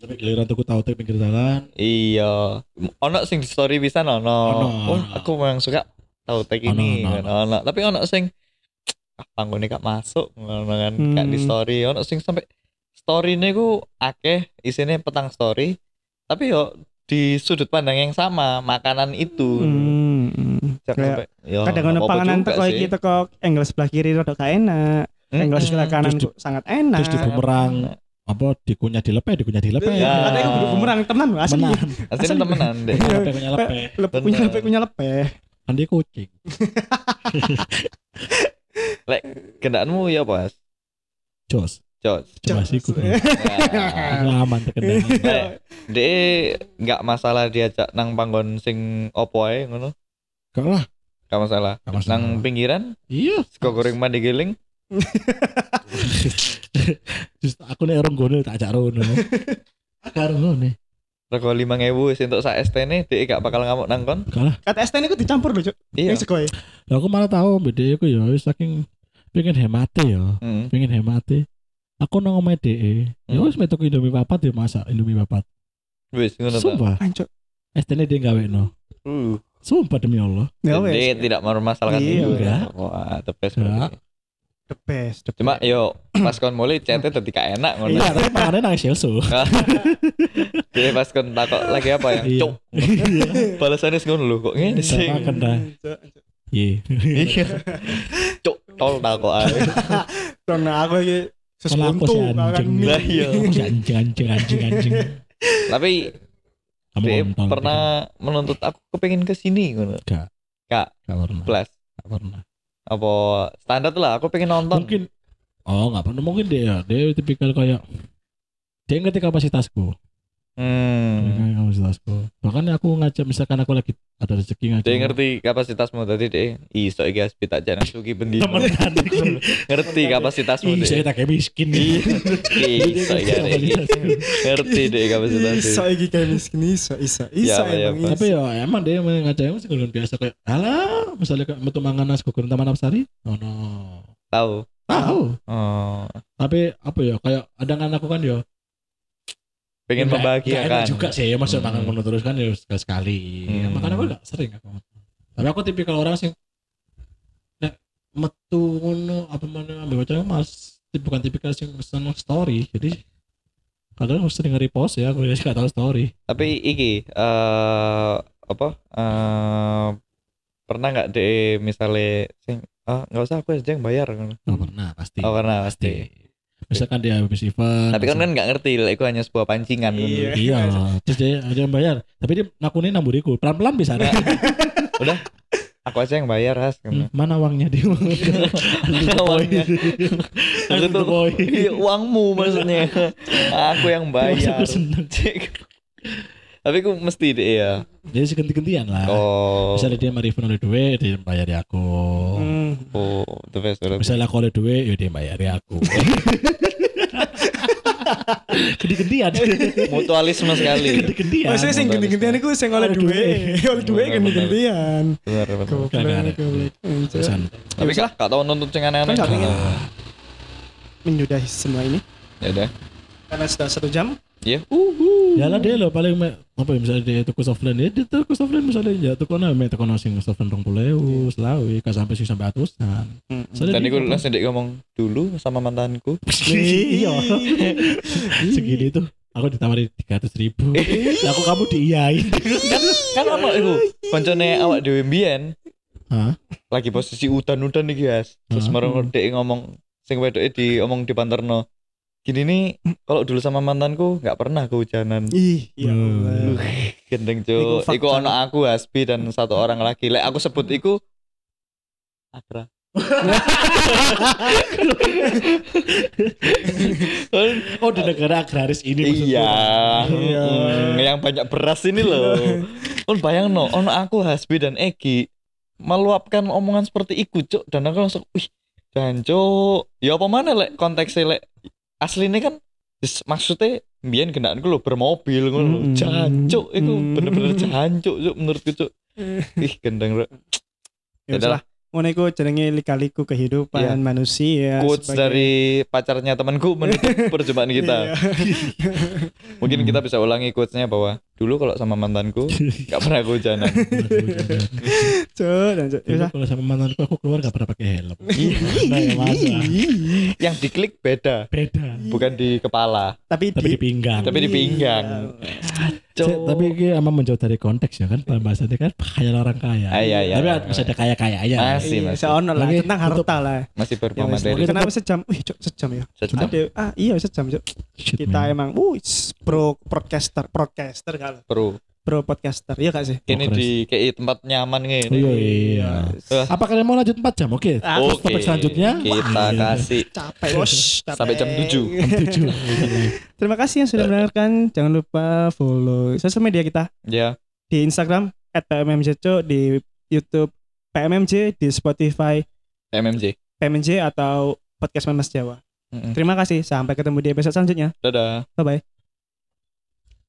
Tapi giliran tuku tahu pinggir jalan. iya ono sing di story bisa ono Ono, oh aku memang suka tahu tek Ono, ini ono, kan ono tapi ono sing ah panggungnya kak masuk ngono kan kak di Hmm. story ono sing sampai story ini ku akeh isinya petang story tapi yo di sudut pandang yang sama makanan itu Hmm, hmm. Kayak yo kadang ono panganan teko iki teko angle sebelah kiri rada gak enak Mm, angle sebelah kanan Terus di- sangat enak terus di bumerang. Apa dikunyah dilepe, dikunyah dilepe. Ya. ada yang bumerang tenan asli Asli. temenan deh Iya. Lepe kunyah lepe. Punya lepe Kan dia kucing. kendaraanmu ya pas Jos. Jos Coba sih ku. Aman terkendali. Lek, dia nggak masalah diajak nang panggon sing opo ae ngono Gak lah. nggak masalah Gak masalah. nang pinggiran Iya. sego goreng mandi giling Just aku nih orang gono tak ajak rono. Agak rono nih. Rego lima ngewu untuk sak STN dia gak bakal ngamuk nang kon Gak lah. kata STN itu dicampur loh cuk iya yang sekoy Lah aku malah tahu beda aku ya wis saking pengen hemate ya. Hmm. Pengen hemate. Aku nang omahe DE. Ya Hmm. wis metu Indomie papat ya masak Indomie papat. wis ngono ta Sumpah. Ancuk. STN dia gawe no. uh Sumpah demi Allah. Ya dia wes. tidak mempermasalahkan Iya, itu enggak. wah the best Enggak. The best. the cuma best. yo pas kon mulai chatnya tadi gak enak ngono Iya, tapi pangannya nang Chelsea. dia pas kon takok lagi apa ya Iya. cuk balasannya ngono lho kok ngene sih Sama kena. Iya. iya cuk tol takok ae Karena aku iki sesuntu anjing. Lah, iya. Anjing anjing anjing anjing. tapi Kamu pernah menuntut aku kepengen ke sini ngono Gak. Gak. Gak pernah. plus Gak pernah. Apa standar lah aku pengen nonton. Mungkin. Oh nggak pernah. Mungkin dia dia tipikal kayak dia ngerti kapasitasku hmm. ngerti kapasitasku bahkan aku ngajak misalkan aku lagi ada rezeki ngajak. Dia ngerti kapasitasmu? Tadi deh iso iki aspi tak jangan suki bendi. Temenan ngerti kapasitasmu Ih, saya deh tak kayak miskin. Nih iso iki iki. ngerti deh kapasitasmu. Iso iki kayak miskin iso iso iso Ya, ya, tapi ya emang dia emang ngajak emang sih biasa. Kayak alah misalnya kayak metu mangan nasi gugur taman apsari oh no. Tahu. Tahu? Oh. Tapi apa ya kayak ada kan aku kan ya pengen nggak membahagiakan. enak juga sih maksud Hmm. mangan ngono terus kan ya sekali. Sekali Hmm. Ya, makanya aku gak sering aku tapi aku tipikal orang sih nek metu ngono apa mana ambil baca mas bukan tipikal sing seneng story. Jadi kadang harus sering repost ya aku gak tahu story. Tapi iki eh apa eh pernah nggak deh misalnya sing ah nggak usah aku aja yang bayar ngono. oh, pernah pasti. Oh pernah pasti misalkan dia habis event tapi kan kan nggak ngerti lah itu hanya sebuah pancingan. Iya. iya terus dia dia yang bayar. Tapi dia nakuni namburiku. Pelan pelan bisa Nah, udah. Aku aja yang bayar has Hmm, mana uangnya dia Mana uangnya? Tuh boy iya, uangmu maksudnya. Aku yang bayar aku seneng. Cek. Tapi aku mesti deh ya jadi seganti gantian lah. Oh. Misalnya dia mau refund oleh duit dia bayar di aku. Hmm. oh the best misalnya aku oleh duit ya dia bayar di aku. Ganti gantian mutualisme sekali. Ganti gantian Maksudnya sing genti-gentian iku sing oleh duwe, oleh duwe genti-gentian. benar benar. Terusan. tapi kan gak tau nuntut sing aneh-aneh. Kan pengen. Ah, Menyudahi semua ini. Ya udah. Karena sudah satu jam. Ya. Uhu. Ya lah dia loh paling me, apa ya misalnya dia tuku softline ya dia tuku softline misalnya ya tuku nama me tuku sing softline rong puluh selawi kan sampai sih sampai atusan. Soalnya Dan apa? langsung dek ngomong dulu sama mantanku. iya segini tuh aku ditawari tiga ratus ribu Lah aku kamu diiyain kan kan ono iku koncone awak dhewe mbiyen Hah? lagi posisi udan-udan iki guys. Terus marang dek ngomong sing wedoke di omong di panterno. Gini nih, kalau dulu sama mantanku nggak pernah kehujanan. Ih, ya Hmm. Allah. Gendeng fakta. Iku ono aku Hasbi dan satu orang lagi. Lek aku sebut iku Akra. oh di negara agraris ini iya. Iya. Mm, yang banyak beras ini loh. Kon bayang no, ono aku Hasbi dan Egi meluapkan omongan seperti iku cuk dan aku langsung wih dan cuk ya apa mana lek konteksnya lek aslinya kan Yes, maksudnya mbiyen gendaanku lo bermobil ngono lho. Mm. Jancuk iku Mm. bener-bener jancuk cuk menurutku cuk. Ih gendeng rek. Ya lah. Ngono iku jenenge lika-liku kehidupan Iya. manusia. Quotes sebagai- dari pacarnya temanku menutup perjumpaan kita. Iya. Mungkin kita bisa ulangi quotesnya bahwa dulu kalau sama mantanku nggak pernah kehujanan. Dan Dulu lah. kalau sama mantanku aku keluar gak pernah pakai helm Yang diklik beda, beda bukan di kepala, Tapi tapi di di pinggang tapi di pinggang. Cek, Cuk. tapi ini emang menjauh dari konteks ya kan pembahasannya kan khayal orang kaya Ah, iya, iya. tapi masih ada kaya kaya aja Masih, Iya, masih. seono lah Lagi tentang harta lah. masih Ya wis, materi. Kenapa sejam? Wih, cuk, sejam ya. Sejam. Ada ah iya sejam. Shit, Kita man. emang uh pro podcaster, podcaster kan. Pro. Pro podcaster. Iya gak sih? Ini Progres. di kayak tempat nyaman Oh, gini. iya iya Wah. apa kalian mau lanjut 4 jam oke Ah, terus Oke, topik selanjutnya kita Iya. kasih Capek bos. capek. Sampai jam 7. Jam tujuh. Terima kasih yang sudah mendengarkan. Jangan lupa follow sosial media kita ya. di Instagram @pmmjco, di YouTube PMMJ, di Spotify MMJ. PMMJ atau podcast Memes Jawa. Mm-mm. Terima kasih. Sampai ketemu di episode selanjutnya. Dadah. Bye bye.